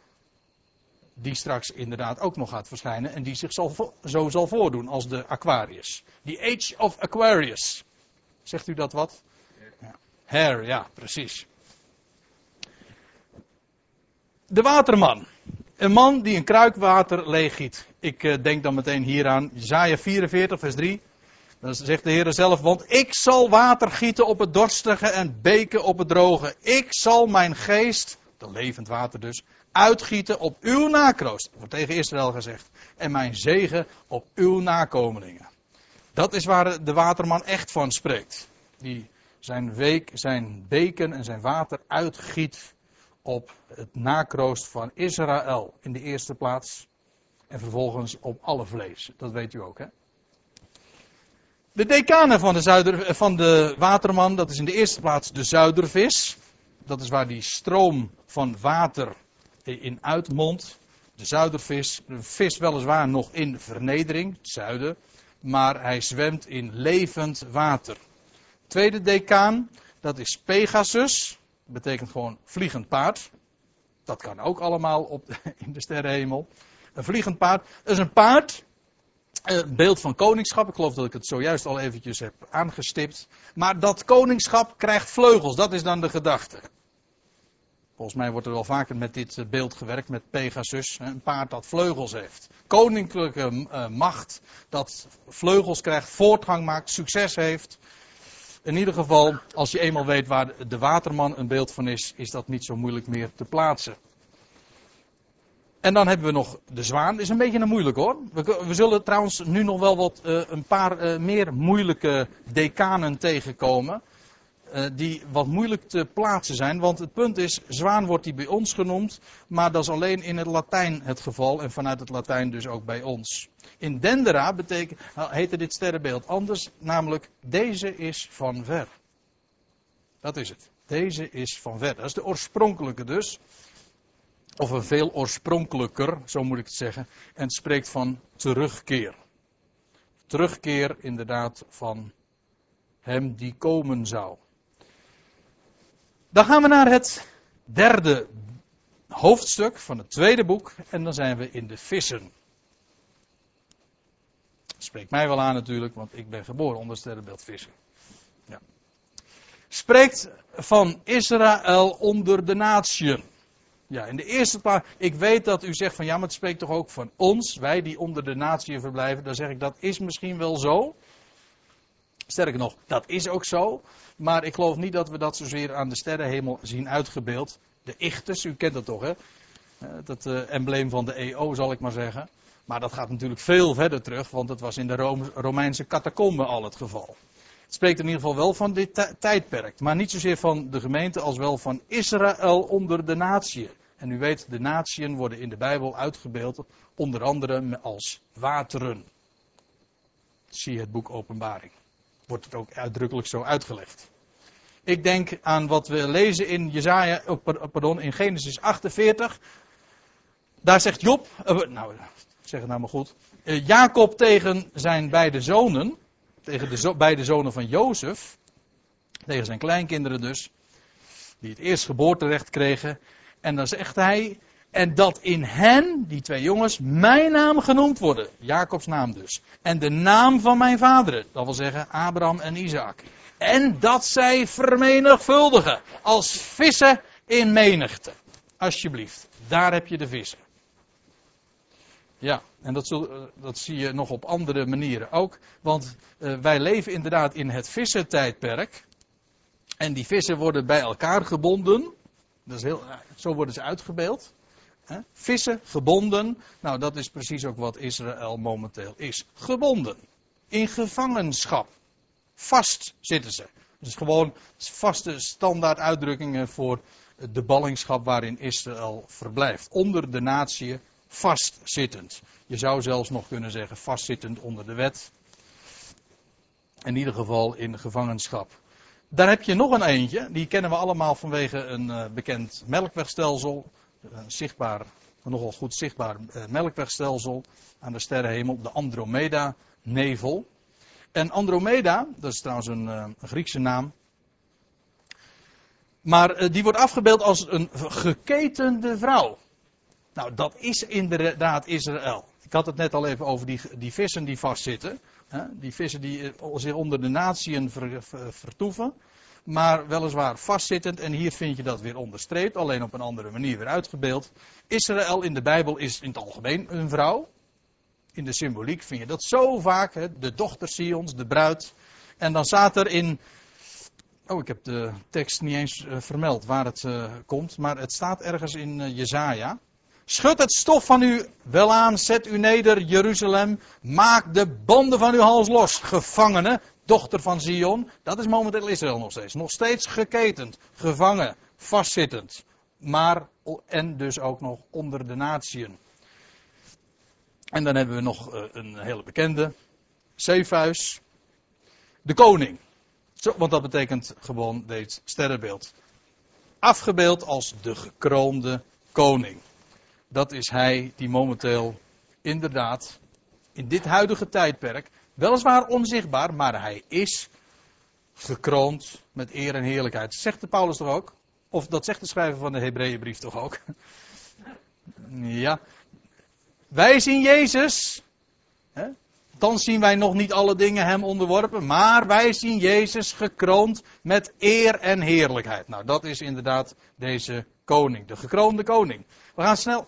die straks inderdaad ook nog gaat verschijnen en die zich zal, zo zal voordoen als de Aquarius. Die Age of Aquarius. Zegt u dat wat? Ja. Ja, precies. De waterman. Een man die een kruik water leeggiet. Ik uh, denk dan meteen hieraan, Isaiah 44, vers 3. Dan zegt de Heer zelf, want ik zal water gieten op het dorstige en beken op het droge. Ik zal mijn geest, de levend water dus, uitgieten op uw nakroost. Wordt tegen Israël gezegd. En mijn zegen op uw nakomelingen. Dat is waar de waterman echt van spreekt. Die zijn, week, zijn beken en zijn water uitgiet op het nakroost van Israël in de eerste plaats. En vervolgens op alle vlees. Dat weet u ook, hè? De decanen van de, zuider, van de waterman, dat is in de eerste plaats de zuidervis. Dat is waar die stroom van water in uitmondt. De zuidervis, een vis weliswaar nog in vernedering, het zuiden, maar hij zwemt in levend water. Tweede decaan, dat is Pegasus betekent gewoon vliegend paard. Dat kan ook allemaal op in de sterrenhemel. Een vliegend paard. Dat is een paard. Een beeld van koningschap. Ik geloof dat ik het zojuist al eventjes heb aangestipt. Maar dat koningschap krijgt vleugels. Dat is dan de gedachte. Volgens mij wordt er wel vaker met dit eh, beeld gewerkt, met Pegasus. Een paard dat vleugels heeft. Koninklijke eh, macht dat vleugels krijgt, voortgang maakt, succes heeft in ieder geval, als je eenmaal weet waar de waterman een beeld van is, is dat niet zo moeilijk meer te plaatsen. En dan hebben we nog de zwaan. Is een beetje een moeilijk hoor. We, zullen trouwens nu nog wel wat, uh, een paar meer moeilijke decanen tegenkomen. Uh, die wat moeilijk te plaatsen zijn. Want het punt is, zwaan wordt die bij ons genoemd. Maar dat is alleen in het Latijn het geval. En vanuit het Latijn dus ook bij ons. In Dendera betekent, heette dit sterrenbeeld anders, namelijk deze is van ver. Dat is het. Deze is van ver. Dat is de oorspronkelijke dus. Of een veel oorspronkelijker, zo moet ik het zeggen. En het spreekt van terugkeer. Terugkeer inderdaad van hem die komen zou. Dan gaan we naar het derde hoofdstuk van het tweede boek. En dan zijn we in de vissen. Spreekt mij wel aan natuurlijk, want ik ben geboren onder sterrenbeeld vissen. Ja. Spreekt van Israël onder de natieën. Ja, in de eerste plaats, ik weet dat u zegt van ja, maar het spreekt toch ook van ons, wij die onder de natieën verblijven. Dan zeg ik dat is misschien wel zo. Sterker nog, dat is ook zo. Maar ik geloof niet dat we dat zozeer aan de sterrenhemel zien uitgebeeld. De Ichtus, u kent dat toch hè? Eh, dat uh, embleem van de EO zal ik maar zeggen. Maar dat gaat natuurlijk veel verder terug, want het was in de Romeinse catacomben al het geval. Het spreekt in ieder geval wel van dit tijdperk, maar niet zozeer van de gemeente als wel van Israël onder de natieën. En u weet, de natieën worden in de Bijbel uitgebeeld, onder andere als wateren. Zie het boek Openbaring. Wordt het ook uitdrukkelijk zo uitgelegd. Ik denk aan wat we lezen in Jezaja, pardon, in Genesis 48. Daar zegt Job, uh, nou, zeg het nou maar goed. Uh, Jacob tegen zijn beide zonen, tegen de beide zonen van Jozef, tegen zijn kleinkinderen dus, die het eerst geboorterecht kregen. En dan zegt hij, en dat in hen, die twee jongens, mijn naam genoemd worden. Jacobs naam dus. En de naam van mijn vaderen, dat wil zeggen Abraham en Isaac. En dat zij vermenigvuldigen als vissen in menigte. Alsjeblieft, daar heb je de vissen. Ja, en dat, zul, eh, dat, zie je nog op andere manieren ook. Want uh, wij leven inderdaad in het vissentijdperk. En die vissen worden bij elkaar gebonden. Dat is heel, zo worden ze uitgebeeld. Vissen, gebonden. Nou, dat is precies ook wat Israël momenteel is. Gebonden. In gevangenschap. Vast zitten ze. Dus gewoon vaste standaard uitdrukkingen voor de ballingschap waarin Israël verblijft. Onder de natie vastzittend. Je zou zelfs nog kunnen zeggen vastzittend onder de wet. In ieder geval in gevangenschap. Daar heb je nog een eentje. Die kennen we allemaal vanwege een uh, bekend melkwegstelsel. Een zichtbaar, een nogal goed zichtbaar uh, melkwegstelsel aan de sterrenhemel. De Andromeda-nevel. En Andromeda, dat is trouwens een, een Griekse naam. Maar die wordt afgebeeld als een geketende vrouw. Nou, dat is inderdaad Israël. Ik had het net al even over die, die vissen die vastzitten. Hè? Die vissen die zich onder de natieën ver, ver, vertoeven. Maar weliswaar vastzittend. En hier vind je dat weer onderstreept. Alleen op een andere manier weer uitgebeeld. Israël in de Bijbel is in het algemeen een vrouw. In de symboliek vind je dat zo vaak. Hè? De dochter Sions, de bruid. En dan staat er in. Oh, ik heb de tekst niet eens uh, vermeld waar het uh, komt. Maar het staat ergens in uh, Jezaja. Schud het stof van u wel aan, zet u neder, Jeruzalem. Maak de banden van uw hals los, gevangene, dochter van Zion. Dat is momenteel Israël nog steeds. Nog steeds geketend, gevangen, vastzittend. Maar, en dus ook nog onder de natieën. En dan hebben we nog uh, een hele bekende, Zephus, de koning. Want dat betekent gewoon dit sterrenbeeld. Afgebeeld als de gekroonde koning dat is hij die momenteel inderdaad in dit huidige tijdperk, weliswaar onzichtbaar, maar hij is gekroond met eer en heerlijkheid. Zegt de Paulus toch ook? Of dat zegt de schrijver van de Hebreeënbrief toch ook? ja. Wij zien Jezus. Hè? Dan zien wij nog niet alle dingen hem onderworpen, maar wij zien Jezus gekroond met eer en heerlijkheid. Nou, dat is inderdaad deze koning, de gekroonde koning. We gaan snel.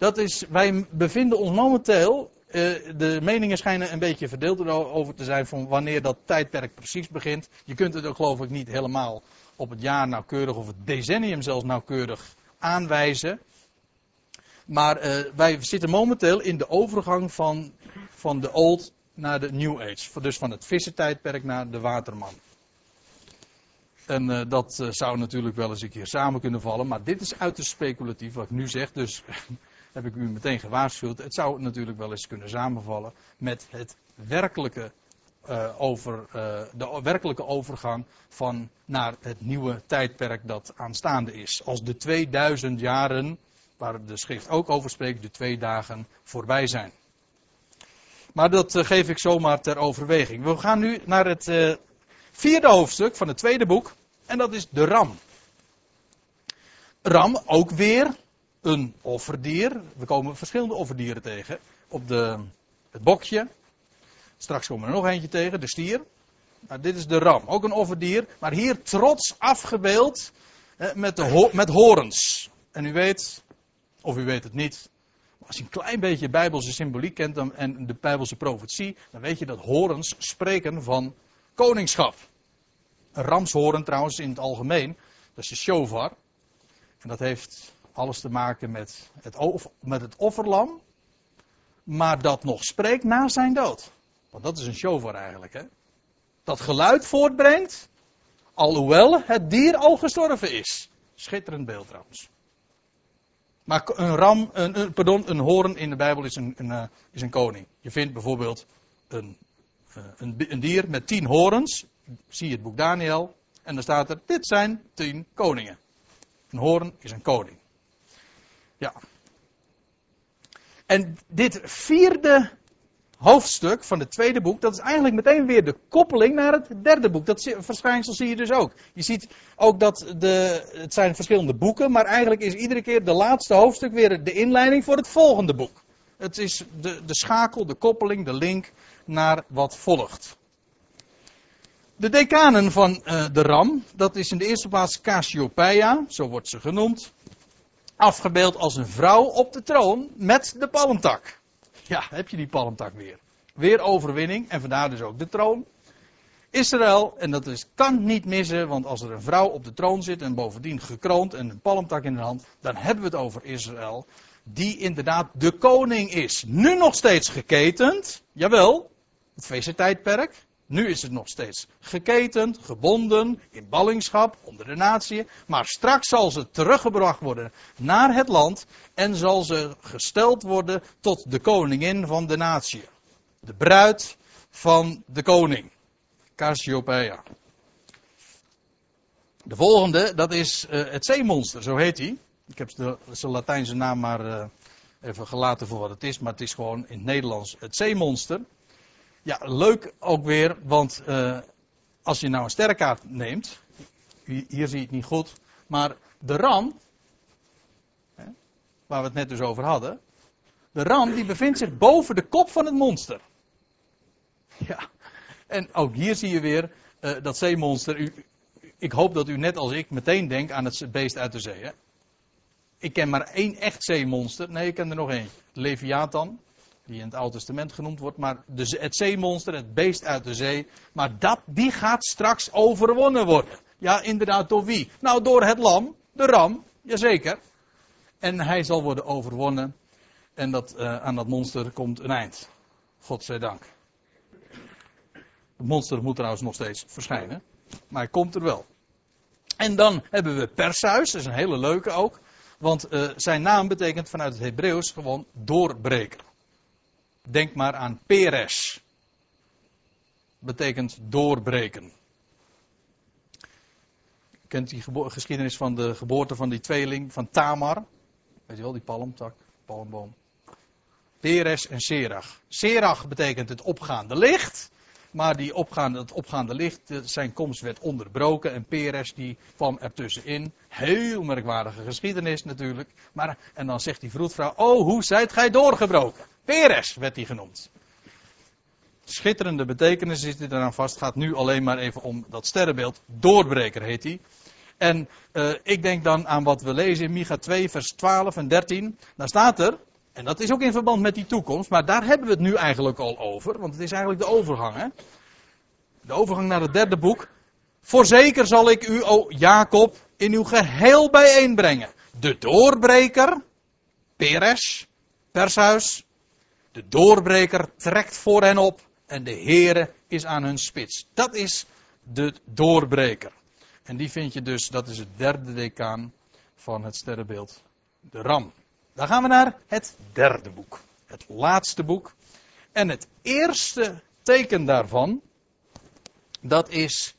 Dat is, wij bevinden ons momenteel, uh, de meningen schijnen een beetje verdeeld over te zijn van wanneer dat tijdperk precies begint. Je kunt het ook geloof ik niet helemaal op het jaar nauwkeurig of het decennium zelfs nauwkeurig aanwijzen. Maar uh, wij zitten momenteel in de overgang van, van de Old naar de New Age. Dus van het vissentijdperk naar de waterman. En uh, dat zou natuurlijk wel eens een keer samen kunnen vallen. Maar dit is uiterst speculatief wat ik nu zeg. Dus heb ik u meteen gewaarschuwd. Het zou natuurlijk wel eens kunnen samenvallen met het werkelijke, uh, over, de werkelijke overgang van naar het nieuwe tijdperk dat aanstaande is. Als de 2000 jaren, waar de schrift ook over spreekt, de twee dagen voorbij zijn. Maar dat geef ik zomaar ter overweging. We gaan nu naar het vierde hoofdstuk van het tweede boek. En dat is de ram. Ram, ook weer een offerdier. We komen verschillende offerdieren tegen. Op de, het bokje. Straks komen we er nog eentje tegen, de stier. Nou, dit is de ram, ook een offerdier. Maar hier trots afgebeeld met, de met horens. En u weet, of u weet het niet. Als je een klein beetje bijbelse symboliek kent en de bijbelse profetie, dan weet je dat horens spreken van koningschap. Een ramshoren trouwens in het algemeen, dat is de shofar. En dat heeft alles te maken met het, met het offerlam. Maar dat nog spreekt na zijn dood. Want dat is een shofar eigenlijk. Hè? Dat geluid voortbrengt. Alhoewel het dier al gestorven is. Schitterend beeld trouwens. Maar een ram, een, pardon, een hoorn in de Bijbel is een, een, is een koning. Je vindt bijvoorbeeld een, een, een dier met tien horens zie het boek Daniel. En dan staat er, dit zijn tien koningen. Een hoorn is een koning. Ja. En dit vierde hoofdstuk van het tweede boek, dat is eigenlijk meteen weer de koppeling naar het derde boek. Dat verschijnsel zie je dus ook. Je ziet ook dat de, het zijn verschillende boeken, maar eigenlijk is iedere keer de laatste hoofdstuk weer de inleiding voor het volgende boek. Het is de, de schakel, de koppeling, de link naar wat volgt. De decanen van uh, de ram, dat is in de eerste plaats Cassiopeia, zo wordt ze genoemd. Afgebeeld als een vrouw op de troon met de palmtak. Ja, heb je die palmtak weer. Weer overwinning en vandaar dus ook de troon. Israël, en dat is, kan niet missen, want als er een vrouw op de troon zit en bovendien gekroond en een palmtak in de hand, dan hebben we het over Israël, die inderdaad de koning is. Nu nog steeds geketend, jawel, het. Nu is het nog steeds geketend, gebonden, in ballingschap, onder de natie. Maar straks zal ze teruggebracht worden naar het land en zal ze gesteld worden tot de koningin van de natie. De bruid van de koning. Cassiopeia. De volgende, dat is uh, het zeemonster, zo heet hij. Ik heb de, zijn Latijnse naam maar uh, even gelaten voor wat het is, maar het is gewoon in het Nederlands het zeemonster. Ja, leuk ook weer, want uh, als je nou een sterrenkaart neemt, hier zie je het niet goed, maar de ram, hè, waar we het net dus over hadden, de ram die bevindt zich boven de kop van het monster. Ja, en ook hier zie je weer uh, dat zeemonster. U, ik hoop dat u net als ik meteen denkt aan het beest uit de zee. Hè? Ik ken maar één echt zeemonster. Nee, ik ken er nog één. Leviathan die in het Oude Testament genoemd wordt, maar de, het zeemonster, het beest uit de zee, maar dat, die gaat straks overwonnen worden. Ja, inderdaad, door wie? Nou, door het lam, de ram, jazeker. En hij zal worden overwonnen. En dat, uh, aan dat monster komt een eind. God zij dank. Het monster moet trouwens nog steeds verschijnen. Maar hij komt er wel. En dan hebben we Perseus, dat is een hele leuke ook. Want uh, zijn naam betekent vanuit het Hebreeuws gewoon doorbreker. Denk maar aan Peres. Betekent doorbreken. Je kent die geschiedenis van de geboorte van die tweeling van Tamar. Weet je wel, die palmtak, palmboom. Peres en Serach. Serach betekent het opgaande licht. Maar die opgaande, het opgaande licht, zijn komst werd onderbroken. En Peres die kwam ertussenin. Heel merkwaardige geschiedenis natuurlijk. Maar, en dan zegt die vroedvrouw, oh hoe zijt gij doorgebroken? Peres werd hij genoemd. Schitterende betekenis zit er aan vast. Gaat nu alleen maar even om dat sterrenbeeld. Doorbreker heet hij. En uh, ik denk dan aan wat we lezen in Micha 2, vers 12 en 13. Daar staat er, en dat is ook in verband met die toekomst, maar daar hebben we het nu eigenlijk al over, want het is eigenlijk de overgang. Hè? De overgang naar het derde boek. Voorzeker zal ik u, o Jacob, in uw geheel bijeenbrengen. De doorbreker, Peres, Pershuis, de doorbreker trekt voor hen op en de Heere is aan hun spits. Dat is de doorbreker. En die vind je dus, dat is het derde decaan van het sterrenbeeld, de ram. Dan gaan we naar het derde boek. Het laatste boek. En het eerste teken daarvan, dat is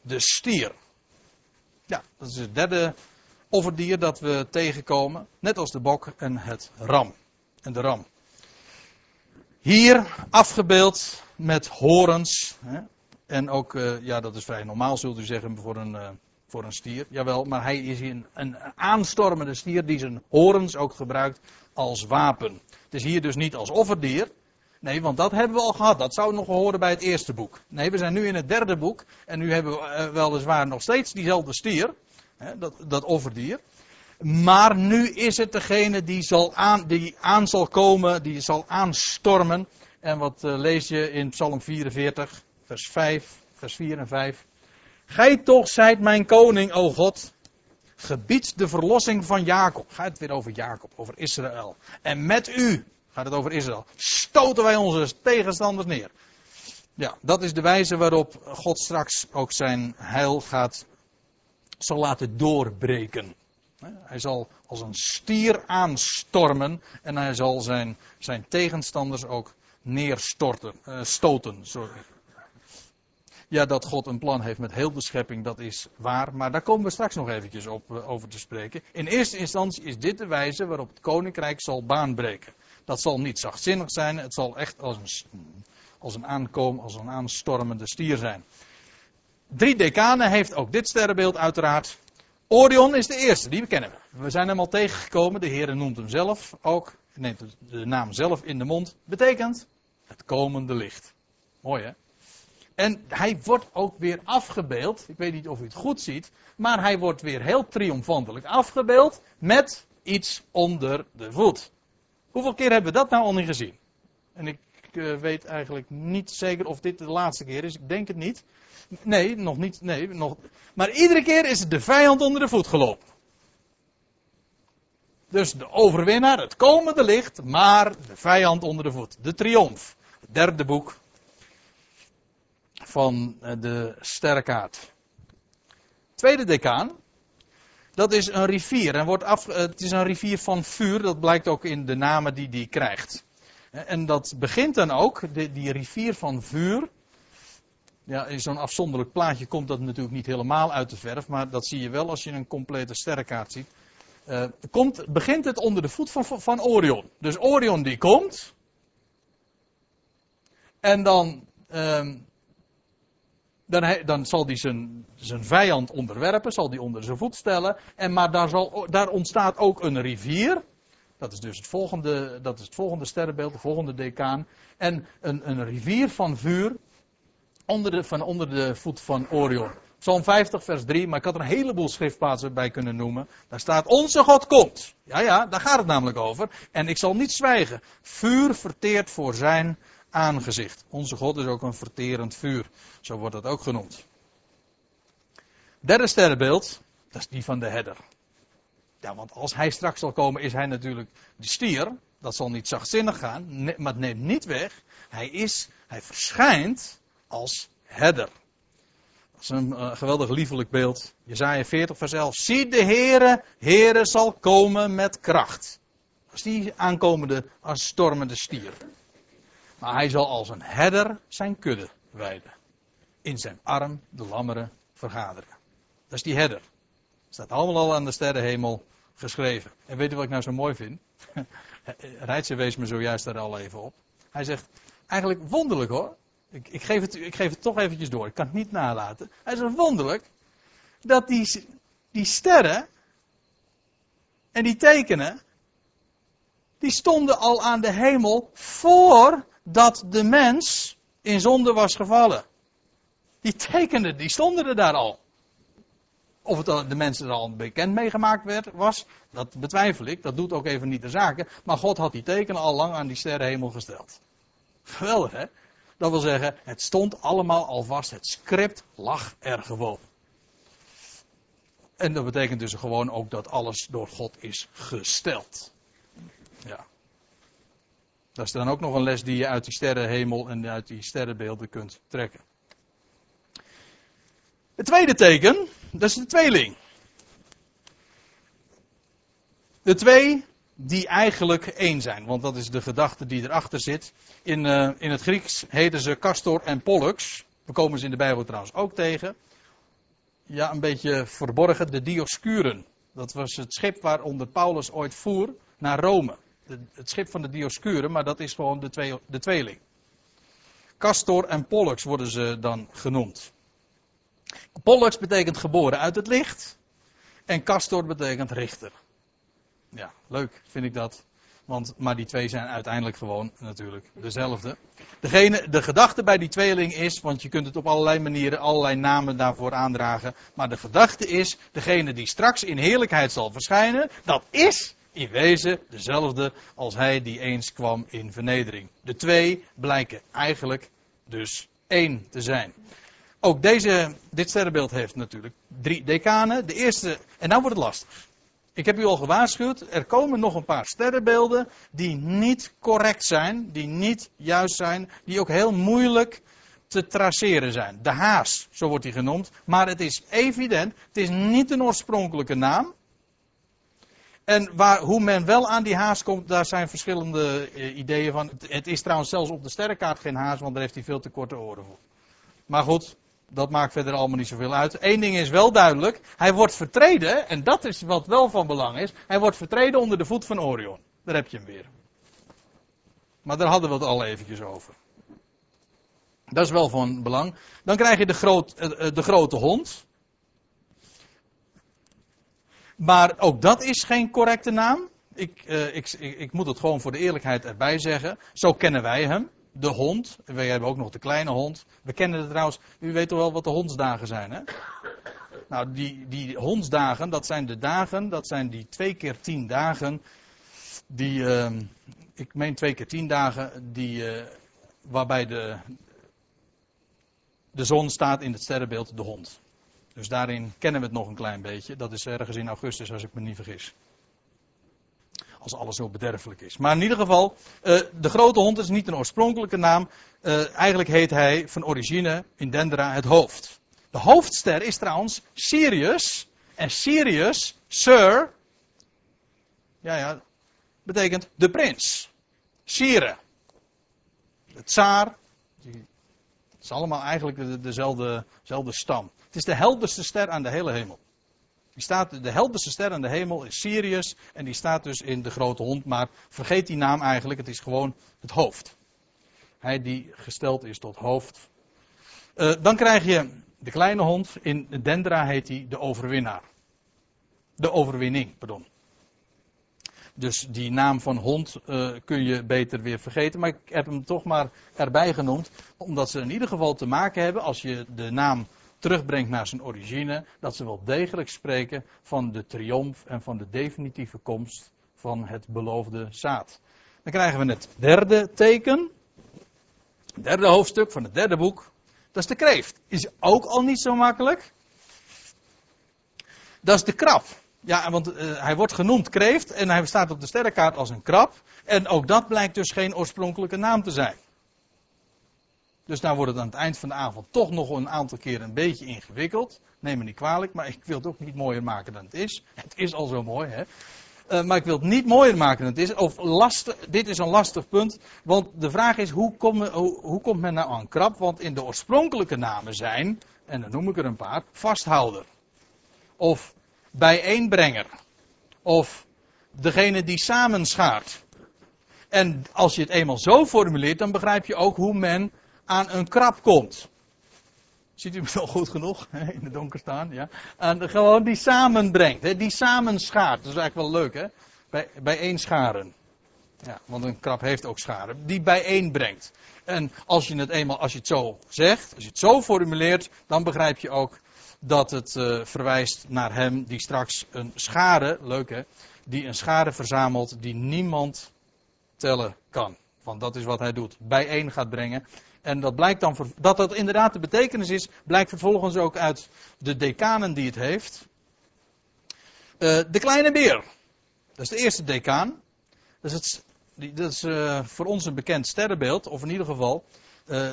de stier. Ja, dat is het derde offerdier dat we tegenkomen. Net als de bok en het ram. En de ram. Hier afgebeeld met horens. Hè? En ook, uh, ja, dat is vrij normaal, zult u zeggen, voor een, uh, voor een stier. Jawel, maar hij is een, een aanstormende stier die zijn horens ook gebruikt als wapen. Het is hier dus niet als offerdier. Nee, want dat hebben we al gehad. Dat zou nog horen bij het eerste boek. Nee, we zijn nu in het derde boek. En nu hebben we uh, weliswaar nog steeds diezelfde stier. Hè, dat, dat offerdier. Maar nu is het degene die, zal aan, die aan zal komen, die zal aanstormen. En wat uh, lees je in Psalm 44, vers 5, vers 4 en 5. Gij toch zijt mijn koning, o God. Gebied de verlossing van Jacob. Gaat het weer over Jacob, over Israël. En met u, gaat het over Israël, stoten wij onze tegenstanders neer. Ja, dat is de wijze waarop God straks ook zijn heil gaat, zal laten doorbreken. Hij zal als een stier aanstormen en hij zal zijn, zijn tegenstanders ook neerstorten, uh, stoten. Sorry. Ja, dat God een plan heeft met heel de schepping, dat is waar. Maar daar komen we straks nog eventjes op, uh, over te spreken. In eerste instantie is dit de wijze waarop het koninkrijk zal baanbreken. Dat zal niet zachtzinnig zijn, het zal echt als een, als een als een aanstormende stier zijn. Drie decanen heeft ook dit sterrenbeeld uiteraard. Orion is de eerste, die kennen we. We zijn hem al tegengekomen, de Heer noemt hem zelf ook, neemt de naam zelf in de mond. Betekent het komende licht. Mooi hè? En hij wordt ook weer afgebeeld, ik weet niet of u het goed ziet, maar hij wordt weer heel triomfantelijk afgebeeld met iets onder de voet. Hoeveel keer hebben we dat nou al niet gezien? En ik weet eigenlijk niet zeker of dit de laatste keer is. Ik denk het niet. Nee, nog niet. Nee, nog. Maar iedere keer is de vijand onder de voet gelopen. Dus de overwinnaar, het komende licht, maar de vijand onder de voet. De triomf. Het derde boek van eh, de sterrenkaart. Tweede decaan. Dat is een rivier. En wordt af, eh, het is een rivier van vuur. Dat blijkt ook in de namen die die krijgt. En dat begint dan ook, die, die rivier van vuur. Ja, in zo'n afzonderlijk plaatje komt dat natuurlijk niet helemaal uit de verf. Maar dat zie je wel als je een complete sterrenkaart ziet. Uh, komt, begint het onder de voet van, van Orion. Dus Orion die komt. En dan, um, dan, dan, zal hij zijn, zijn vijand onderwerpen, zal hij onder zijn voet stellen. En, maar daar, zal, daar ontstaat ook een rivier. Dat is dus het volgende, dat is het volgende sterrenbeeld, de volgende decaan. En een, een rivier van vuur onder de, van onder de voet van Orion. Psalm 50, vers 3, maar ik had er een heleboel schriftplaatsen bij kunnen noemen. Daar staat: Onze God komt. Ja, ja, daar gaat het namelijk over. En ik zal niet zwijgen. Vuur verteert voor zijn aangezicht. Onze God is ook een verterend vuur. Zo wordt dat ook genoemd. Derde sterrenbeeld, dat is die van de herder. Ja, want als hij straks zal komen, is hij natuurlijk de stier. Dat zal niet zachtzinnig gaan, maar het neemt niet weg. Hij is, hij verschijnt als herder. Dat is een uh, geweldig liefelijk beeld. Jezaja 40 vers 11. Zie de Heere, Heere zal komen met kracht. Als die aankomende, als stormende stier. Maar hij zal als een herder zijn kudde wijden. In zijn arm de lammeren vergaderen. Dat is die herder. Staat allemaal al aan de sterrenhemel geschreven. En weet u wat ik nou zo mooi vind? Rijtse wees me zojuist daar al even op. Hij zegt, eigenlijk wonderlijk hoor. Ik, ik, geef het, ik geef het toch eventjes door. Ik kan het niet nalaten. Hij zegt wonderlijk dat die, die sterren en die tekenen, die stonden al aan de hemel voordat de mens in zonde was gevallen. Die tekenen, die stonden er daar al. Of het de mensen al bekend meegemaakt werd, was, dat betwijfel ik. Dat doet ook even niet de zaken. Maar God had die tekenen al lang aan die sterrenhemel gesteld. Geweldig, hè? Dat wil zeggen, het stond allemaal al vast. Het script lag er gewoon. En dat betekent dus gewoon ook dat alles door God is gesteld. Ja. Dat is dan ook nog een les die je uit die sterrenhemel en uit die sterrenbeelden kunt trekken. Het tweede teken, dat is de tweeling. De twee die eigenlijk één zijn, want dat is de gedachte die erachter zit. In, uh, in het Grieks heten ze Castor en Pollux. We komen ze in de Bijbel trouwens ook tegen. Ja, een beetje verborgen, de Dioscuren. Dat was het schip waaronder Paulus ooit voer naar Rome. Het schip van de Dioscuren, maar dat is gewoon de, twee, de tweeling. Castor en Pollux worden ze dan genoemd. Pollux betekent geboren uit het licht. En Castor betekent richter. Ja, leuk vind ik dat. Want, maar die twee zijn uiteindelijk gewoon natuurlijk dezelfde. Degene, de gedachte bij die tweeling is, want je kunt het op allerlei manieren, allerlei namen daarvoor aandragen. Maar de gedachte is, degene die straks in heerlijkheid zal verschijnen, dat is in wezen dezelfde als hij die eens kwam in vernedering. De twee blijken eigenlijk dus één te zijn. Ook deze, dit sterrenbeeld heeft natuurlijk drie decanen. De eerste, en nou wordt het lastig. Ik heb u al gewaarschuwd, er komen nog een paar sterrenbeelden die niet correct zijn, die niet juist zijn, die ook heel moeilijk te traceren zijn. De haas, zo wordt hij genoemd, maar het is evident, het is niet een oorspronkelijke naam. En waar, hoe men wel aan die haas komt, daar zijn verschillende eh, ideeën van. Het is trouwens zelfs op de sterrenkaart geen haas, want daar heeft hij veel te korte oren voor. Maar goed, dat maakt verder allemaal niet zoveel uit. Eén ding is wel duidelijk. Hij wordt vertreden, en dat is wat wel van belang is. Hij wordt vertreden onder de voet van Orion. Daar heb je hem weer. Maar daar hadden we het al eventjes over. Dat is wel van belang. Dan krijg je de, groot, eh, eh, de grote hond. Maar ook dat is geen correcte naam. Ik, uh, ik, ik, ik, moet het gewoon voor de eerlijkheid erbij zeggen. Zo kennen wij hem de hond. Wij hebben ook nog de kleine hond. We kennen het trouwens. U weet toch wel wat de hondsdagen zijn, hè? Nou, die, die hondsdagen, dat zijn de dagen, dat zijn die twee keer tien dagen. Die, uh, ik meen twee keer tien dagen, die uh, waarbij de, de zon staat in het sterrenbeeld de hond. Dus daarin kennen we het nog een klein beetje. Dat is ergens in augustus, als ik me niet vergis. Als alles zo bederfelijk is. Maar in ieder geval, uh, de grote hond is niet een oorspronkelijke naam. Uh, eigenlijk heet hij van origine in Dendera het hoofd. De hoofdster is trouwens Sirius. En Sirius, Sir, ja ja, betekent de prins. Sire. De tsaar. Het is allemaal eigenlijk de, dezelfde, dezelfde stam. Het is de helderste ster aan de hele hemel. Staat, de helderste ster aan de hemel is Sirius. En die staat dus in de grote hond. Maar vergeet die naam eigenlijk. Het is gewoon het hoofd. Hij die gesteld is tot hoofd. Uh, dan krijg je de kleine hond. In Dendra heet hij de overwinnaar. De overwinning, pardon. Dus die naam van hond uh, kun je beter weer vergeten. Maar ik heb hem toch maar erbij genoemd. Omdat ze in ieder geval te maken hebben, als je de naam terugbrengt naar zijn origine, dat ze wel degelijk spreken van de triomf en van de definitieve komst van het beloofde zaad. Dan krijgen we het derde teken. Het derde hoofdstuk van het derde boek. Dat is de kreeft. Is ook al niet zo makkelijk. Dat is de krab. Ja, want uh, hij wordt genoemd kreeft en hij staat op de sterrenkaart als een krab. En ook dat blijkt dus geen oorspronkelijke naam te zijn. Dus daar wordt het aan het eind van de avond toch nog een aantal keer een beetje ingewikkeld. Neem me niet kwalijk, maar ik wil het ook niet mooier maken dan het is. Het is al zo mooi, hè. Uh, maar ik wil het niet mooier maken dan het is. Of lastig, dit is een lastig punt. Want de vraag is, hoe, kom, hoe, hoe komt men nou aan krab? Want in de oorspronkelijke namen zijn, en dan noem ik er een paar, vasthouder. Of bijeenbrenger. Of degene die samenschaart. En als je het eenmaal zo formuleert, dan begrijp je ook hoe men aan een krab komt. Ziet u me wel goed genoeg in het donker staan? Ja. En gewoon die samenbrengt, die samenschaart. Dat is eigenlijk wel leuk, hè? Bij, bijeenscharen. Ja, want een krab heeft ook scharen. Die bijeenbrengt. En als je het eenmaal, als je het zo zegt, als je het zo formuleert, dan begrijp je ook dat het uh, verwijst naar hem die straks een schare, leuk hè, die een schare verzamelt die niemand tellen kan. Want dat is wat hij doet, bijeen gaat brengen. En dat blijkt dan, dat dat inderdaad de betekenis is, blijkt vervolgens ook uit de decanen die het heeft. Uh, de kleine beer, dat is de eerste decaan. Dat is, het, dat is uh, voor ons een bekend sterrenbeeld, of in ieder geval,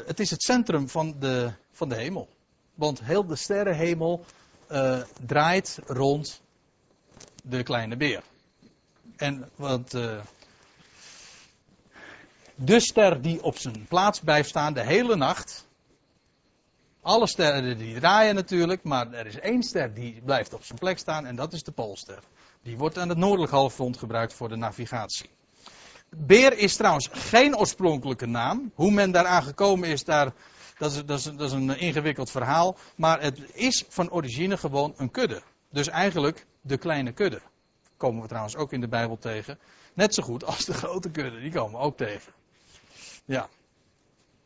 het is het centrum van de, van de hemel. Want heel de sterrenhemel draait rond de kleine beer. En want uh, de ster die op zijn plaats blijft staan de hele nacht. Alle sterren die draaien natuurlijk, maar er is één ster die blijft op zijn plek staan en dat is de Poolster. Die wordt aan het noordelijk halfrond gebruikt voor de navigatie. Beer is trouwens geen oorspronkelijke naam. Hoe men daaraan gekomen is, daar dat is, dat, is, dat is een ingewikkeld verhaal. Maar het is van origine gewoon een kudde. Dus eigenlijk de kleine kudde. Komen we trouwens ook in de Bijbel tegen. Net zo goed als de grote kudde, die komen we ook tegen. Ja.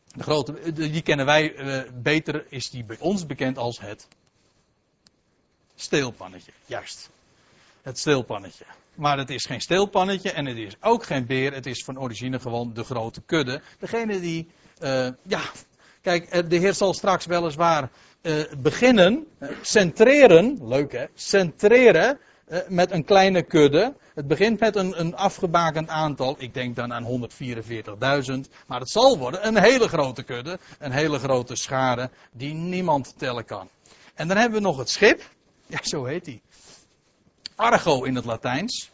De grote, die kennen wij uh, beter, is die bij ons bekend als het steelpannetje. Juist. Het steelpannetje. Maar het is geen steelpannetje en het is ook geen beer. Het is van origine gewoon de grote kudde. Degene die uh, ja, Kijk, eh, de Heer zal straks weliswaar uh, beginnen, centreren, leuk hè, centreren met een kleine kudde. Het begint met een, een afgebakend aantal, ik denk dan aan 144.000, maar het zal worden een hele grote kudde, een hele grote schade die niemand tellen kan. En dan hebben we nog het schip, ja zo heet hij, Argo in het Latijns.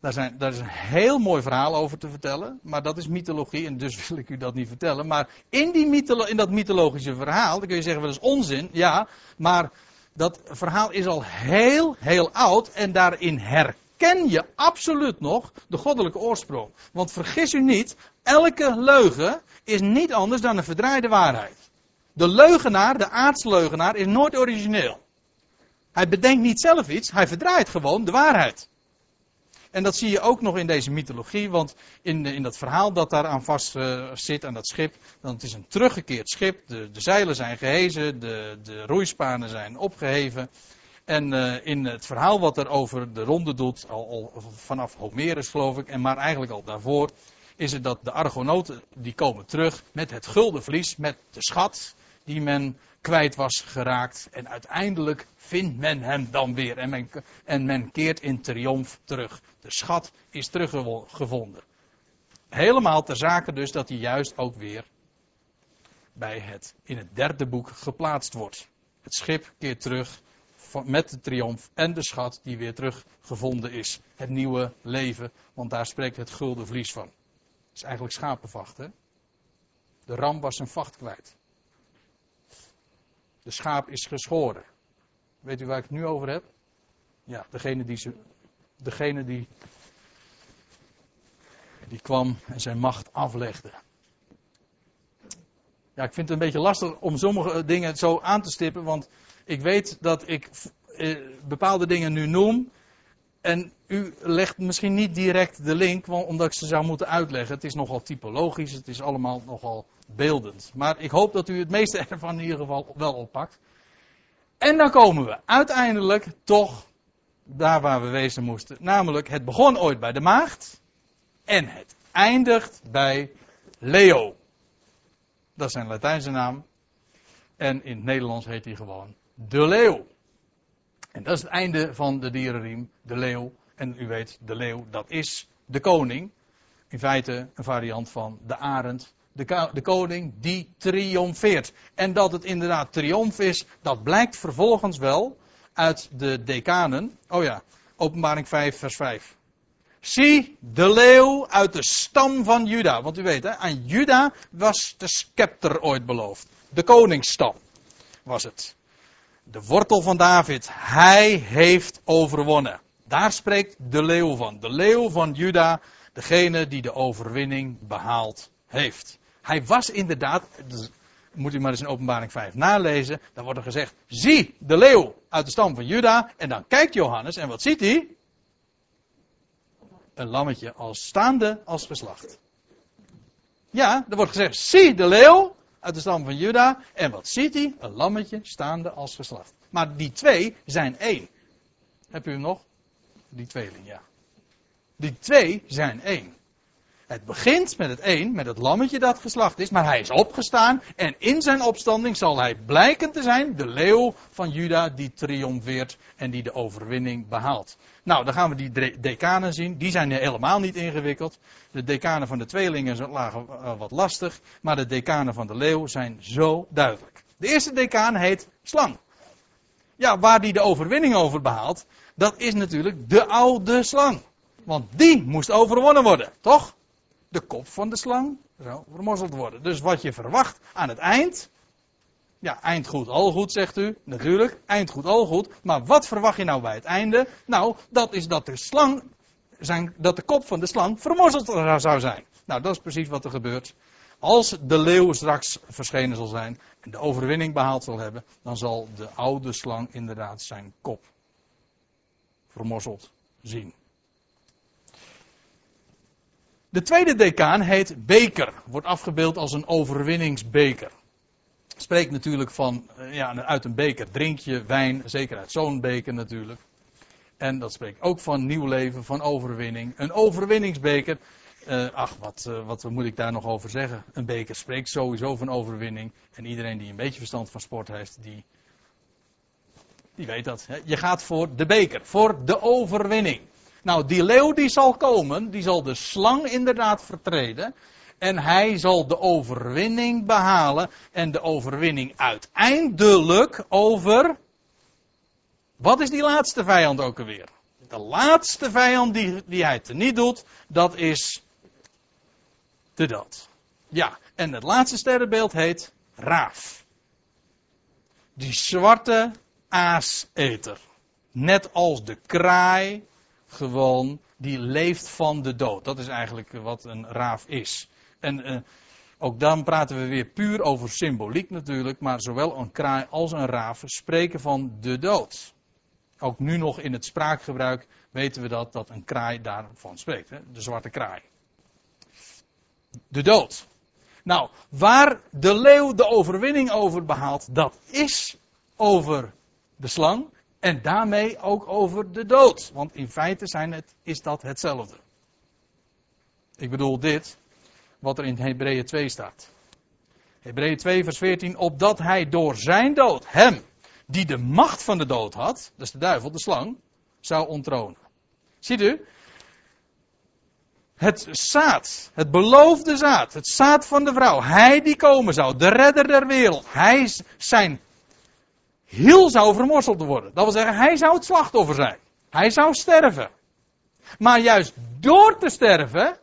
Daar, zijn, daar is een heel mooi verhaal over te vertellen. Maar dat is mythologie en dus wil ik u dat niet vertellen. Maar in, die in dat mythologische verhaal, dan kun je zeggen, wel eens onzin. Ja, maar dat verhaal is al heel, heel oud. En daarin herken je absoluut nog de goddelijke oorsprong. Want vergis u niet, elke leugen is niet anders dan een verdraaide waarheid. De leugenaar, de aardsleugenaar, is nooit origineel. Hij bedenkt niet zelf iets, hij verdraait gewoon de waarheid. En dat zie je ook nog in deze mythologie, want in, in dat verhaal dat daar aan vast uh, zit, aan dat schip, dan het is een teruggekeerd schip. De, de zeilen zijn gehezen, de, de roeispanen zijn opgeheven. En uh, in het verhaal wat er over de ronde doet, al, al vanaf Homerus geloof ik, en maar eigenlijk al daarvoor, is het dat de Argonauten die komen terug met het gulden vlies, met de schat die men kwijt was geraakt. En uiteindelijk vindt men hem dan weer en men, en men keert in triomf terug. De schat is teruggevonden. Helemaal ter zake dus dat hij juist ook weer bij het in het derde boek geplaatst wordt. Het schip keert terug met de triomf en de schat die weer teruggevonden is. Het nieuwe leven, want daar spreekt het gulden vlies van. Het is eigenlijk schapenvacht, hè? De ram was zijn vacht kwijt. De schaap is geschoren. Weet u waar ik het nu over heb? Ja, degene die, ze, degene die, die kwam en zijn macht aflegde. Ja, ik vind het een beetje lastig om sommige dingen zo aan te stippen, want ik weet dat ik eh, bepaalde dingen nu noem. En u legt misschien niet direct de link, omdat ik ze zou moeten uitleggen. Het is nogal typologisch, het is allemaal nogal beeldend. Maar ik hoop dat u het meeste ervan in ieder geval wel oppakt. En dan komen we uiteindelijk toch daar waar we wezen moesten. Namelijk, het begon ooit bij de maagd. En het eindigt bij Leo. Dat is zijn Latijnse naam. En in het Nederlands heet hij gewoon de leeuw. En dat is het einde van de dierenriem, de leeuw. En u weet, de leeuw, dat is de koning. In feite een variant van de arend. De, de koning die triomfeert. En dat het inderdaad triomf is, dat blijkt vervolgens wel uit de decanen. Oh ja, openbaring 5, vers 5. Zie de leeuw uit de stam van Juda. Want u weet, hè, aan Juda was de scepter ooit beloofd. De koningsstam was het de wortel van David, hij heeft overwonnen. Daar spreekt de leeuw van. De leeuw van Juda, degene die de overwinning behaald heeft. Hij was inderdaad, dus moet u maar eens in openbaring 5 nalezen, dan wordt er gezegd, zie de leeuw uit de stam van Juda. En dan kijkt Johannes en wat ziet hij? Een lammetje als staande als geslacht. Ja, er wordt gezegd, zie de leeuw uit de stam van Juda. En wat ziet hij? Een lammetje staande als geslacht. Maar die twee zijn één. Heb u hem nog? Die tweeling, ja. Die twee zijn één. Het begint met het één, met het lammetje dat geslacht is, maar hij is opgestaan en in zijn opstanding zal hij blijken te zijn de leeuw van Juda die triomfeert en die de overwinning behaalt. Nou, dan gaan we die decanen zien. Die zijn helemaal niet ingewikkeld. De decanen van de tweelingen lagen uh, wat lastig, maar de decanen van de leeuw zijn zo duidelijk. De eerste decaan heet slang. Ja, waar die de overwinning over behaalt, dat is natuurlijk de oude slang. Want die moest overwonnen worden, toch? de kop van de slang zou vermorzeld worden. Dus wat je verwacht aan het eind. Ja, eind goed, al goed, zegt u. Natuurlijk, eind goed, al goed. Maar wat verwacht je nou bij het einde? Nou, dat is dat de slang, zijn, dat de kop van de slang vermorzeld zou zijn. Nou, dat is precies wat er gebeurt. Als de leeuw straks verschenen zal zijn en de overwinning behaald zal hebben, dan zal de oude slang inderdaad zijn kop vermorzeld zien. De tweede decaan heet beker, wordt afgebeeld als een overwinningsbeker. Spreekt natuurlijk van, eh, ja, uit een beker drink je wijn, zeker uit zo'n beker natuurlijk. En dat spreekt ook van nieuw leven, van overwinning. Een overwinningsbeker, uh, ach, wat, uh, wat moet ik daar nog over zeggen? Een beker spreekt sowieso van overwinning. En iedereen die een beetje verstand van sport heeft, die, die weet dat. Hè? Je gaat voor de beker, voor de overwinning. Nou, die leeuw die zal komen, die zal de slang inderdaad vertreden. En hij zal de overwinning behalen. En de overwinning uiteindelijk over. Wat is die laatste vijand ook alweer? De laatste vijand die, die hij teniet doet, dat is de dood. Ja, en het laatste sterrenbeeld heet Raaf. Die zwarte aaseter. Net als de kraai gewoon, die leeft van de dood. Dat is eigenlijk wat een raaf is. En uh, ook dan praten we weer puur over symboliek natuurlijk, maar zowel een kraai als een raaf spreken van de dood. Ook nu nog in het spraakgebruik weten we dat, dat een kraai daarvan spreekt. Hè? De zwarte kraai. De dood. Nou, waar de leeuw de overwinning over behaalt, dat is over de slang. En daarmee ook over de dood. Want in feite zijn het, is dat hetzelfde. Ik bedoel dit. Wat er in Hebreeën 2 staat. Hebreeën 2 vers 14, opdat hij door zijn dood hem, die de macht van de dood had, dus de duivel, de slang, zou onttronen. Ziet u? Het zaad, het beloofde zaad, het zaad van de vrouw, hij die komen zou, de redder der wereld, hij zijn hiel zou vermorseld worden. Dat wil zeggen, hij zou het slachtoffer zijn. Hij zou sterven. Maar juist door te sterven,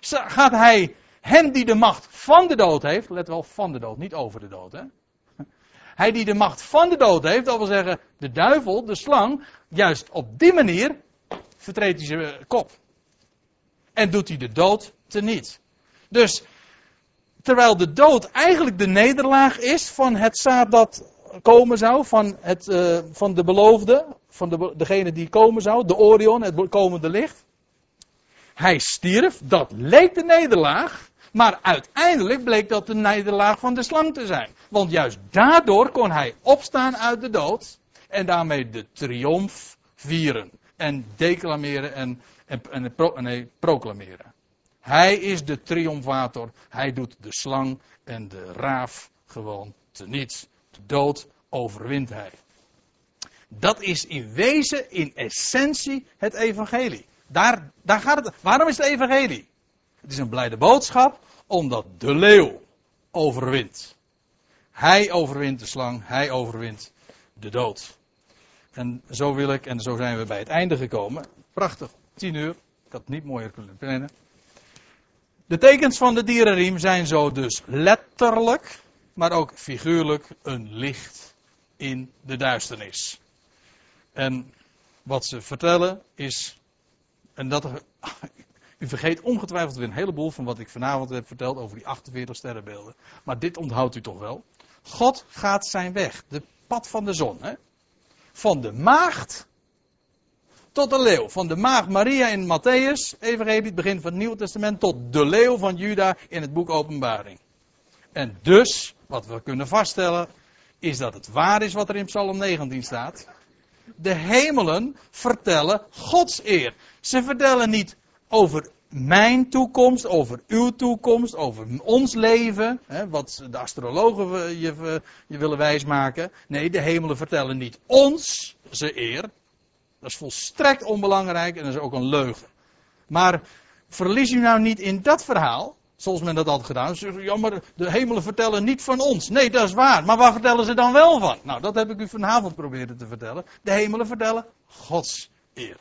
gaat hij hen die de macht van de dood heeft, let wel van de dood, niet over de dood, hè. Hij die de macht van de dood heeft, dat wil zeggen, de duivel, de slang, juist op die manier vertreedt hij zijn kop. En doet hij de dood teniet. Dus, terwijl de dood eigenlijk de nederlaag is van het zaad dat komen zou, van, het, uh, van de beloofde, van de, degene die komen zou, de Orion, het komende licht. Hij stierf, dat leek de nederlaag, maar uiteindelijk bleek dat de nederlaag van de slang te zijn. Want juist daardoor kon hij opstaan uit de dood en daarmee de triomf vieren en declameren en, en, en, en proclameren. Hij is de triomfator, hij doet de slang en de raaf gewoon teniet. De dood overwint hij. Dat is in wezen, in essentie, het evangelie. Daar, daar gaat het. Waarom is het evangelie? Het is een blijde boodschap, omdat de leeuw overwint. Hij overwint de slang, hij overwint de dood. En zo wil ik, en zo zijn we bij het einde gekomen. Prachtig, tien uur. Ik had het niet mooier kunnen plannen. De tekens van de dierenriem zijn zo dus letterlijk, maar ook figuurlijk een licht in de duisternis. En wat ze vertellen is, en dat, u vergeet ongetwijfeld weer een heleboel van wat ik vanavond heb verteld over die 48 sterrenbeelden. Maar dit onthoudt u toch wel. God gaat zijn weg, de pad van de zon. Hè? Van de maagd tot de leeuw. Van de maagd Maria in Matthäus, evangelie, het begin van het Nieuwe Testament, tot de leeuw van Juda in het boek Openbaring. En dus, wat we kunnen vaststellen, is dat het waar is wat er in Psalm 19 staat. De hemelen vertellen Gods eer. Ze vertellen niet over mijn toekomst, over uw toekomst, over ons leven, hè, wat de astrologen je, je willen wijsmaken. Nee, de hemelen vertellen niet ons ze eer. Dat is volstrekt onbelangrijk en dat is ook een leugen. Maar verlies u nou niet in dat verhaal, zoals men dat altijd gedaan heeft. Ja, maar de hemelen vertellen niet van ons. Nee, dat is waar. Maar waar vertellen ze dan wel van? Nou, dat heb ik u vanavond proberen te vertellen. De hemelen vertellen Gods eer.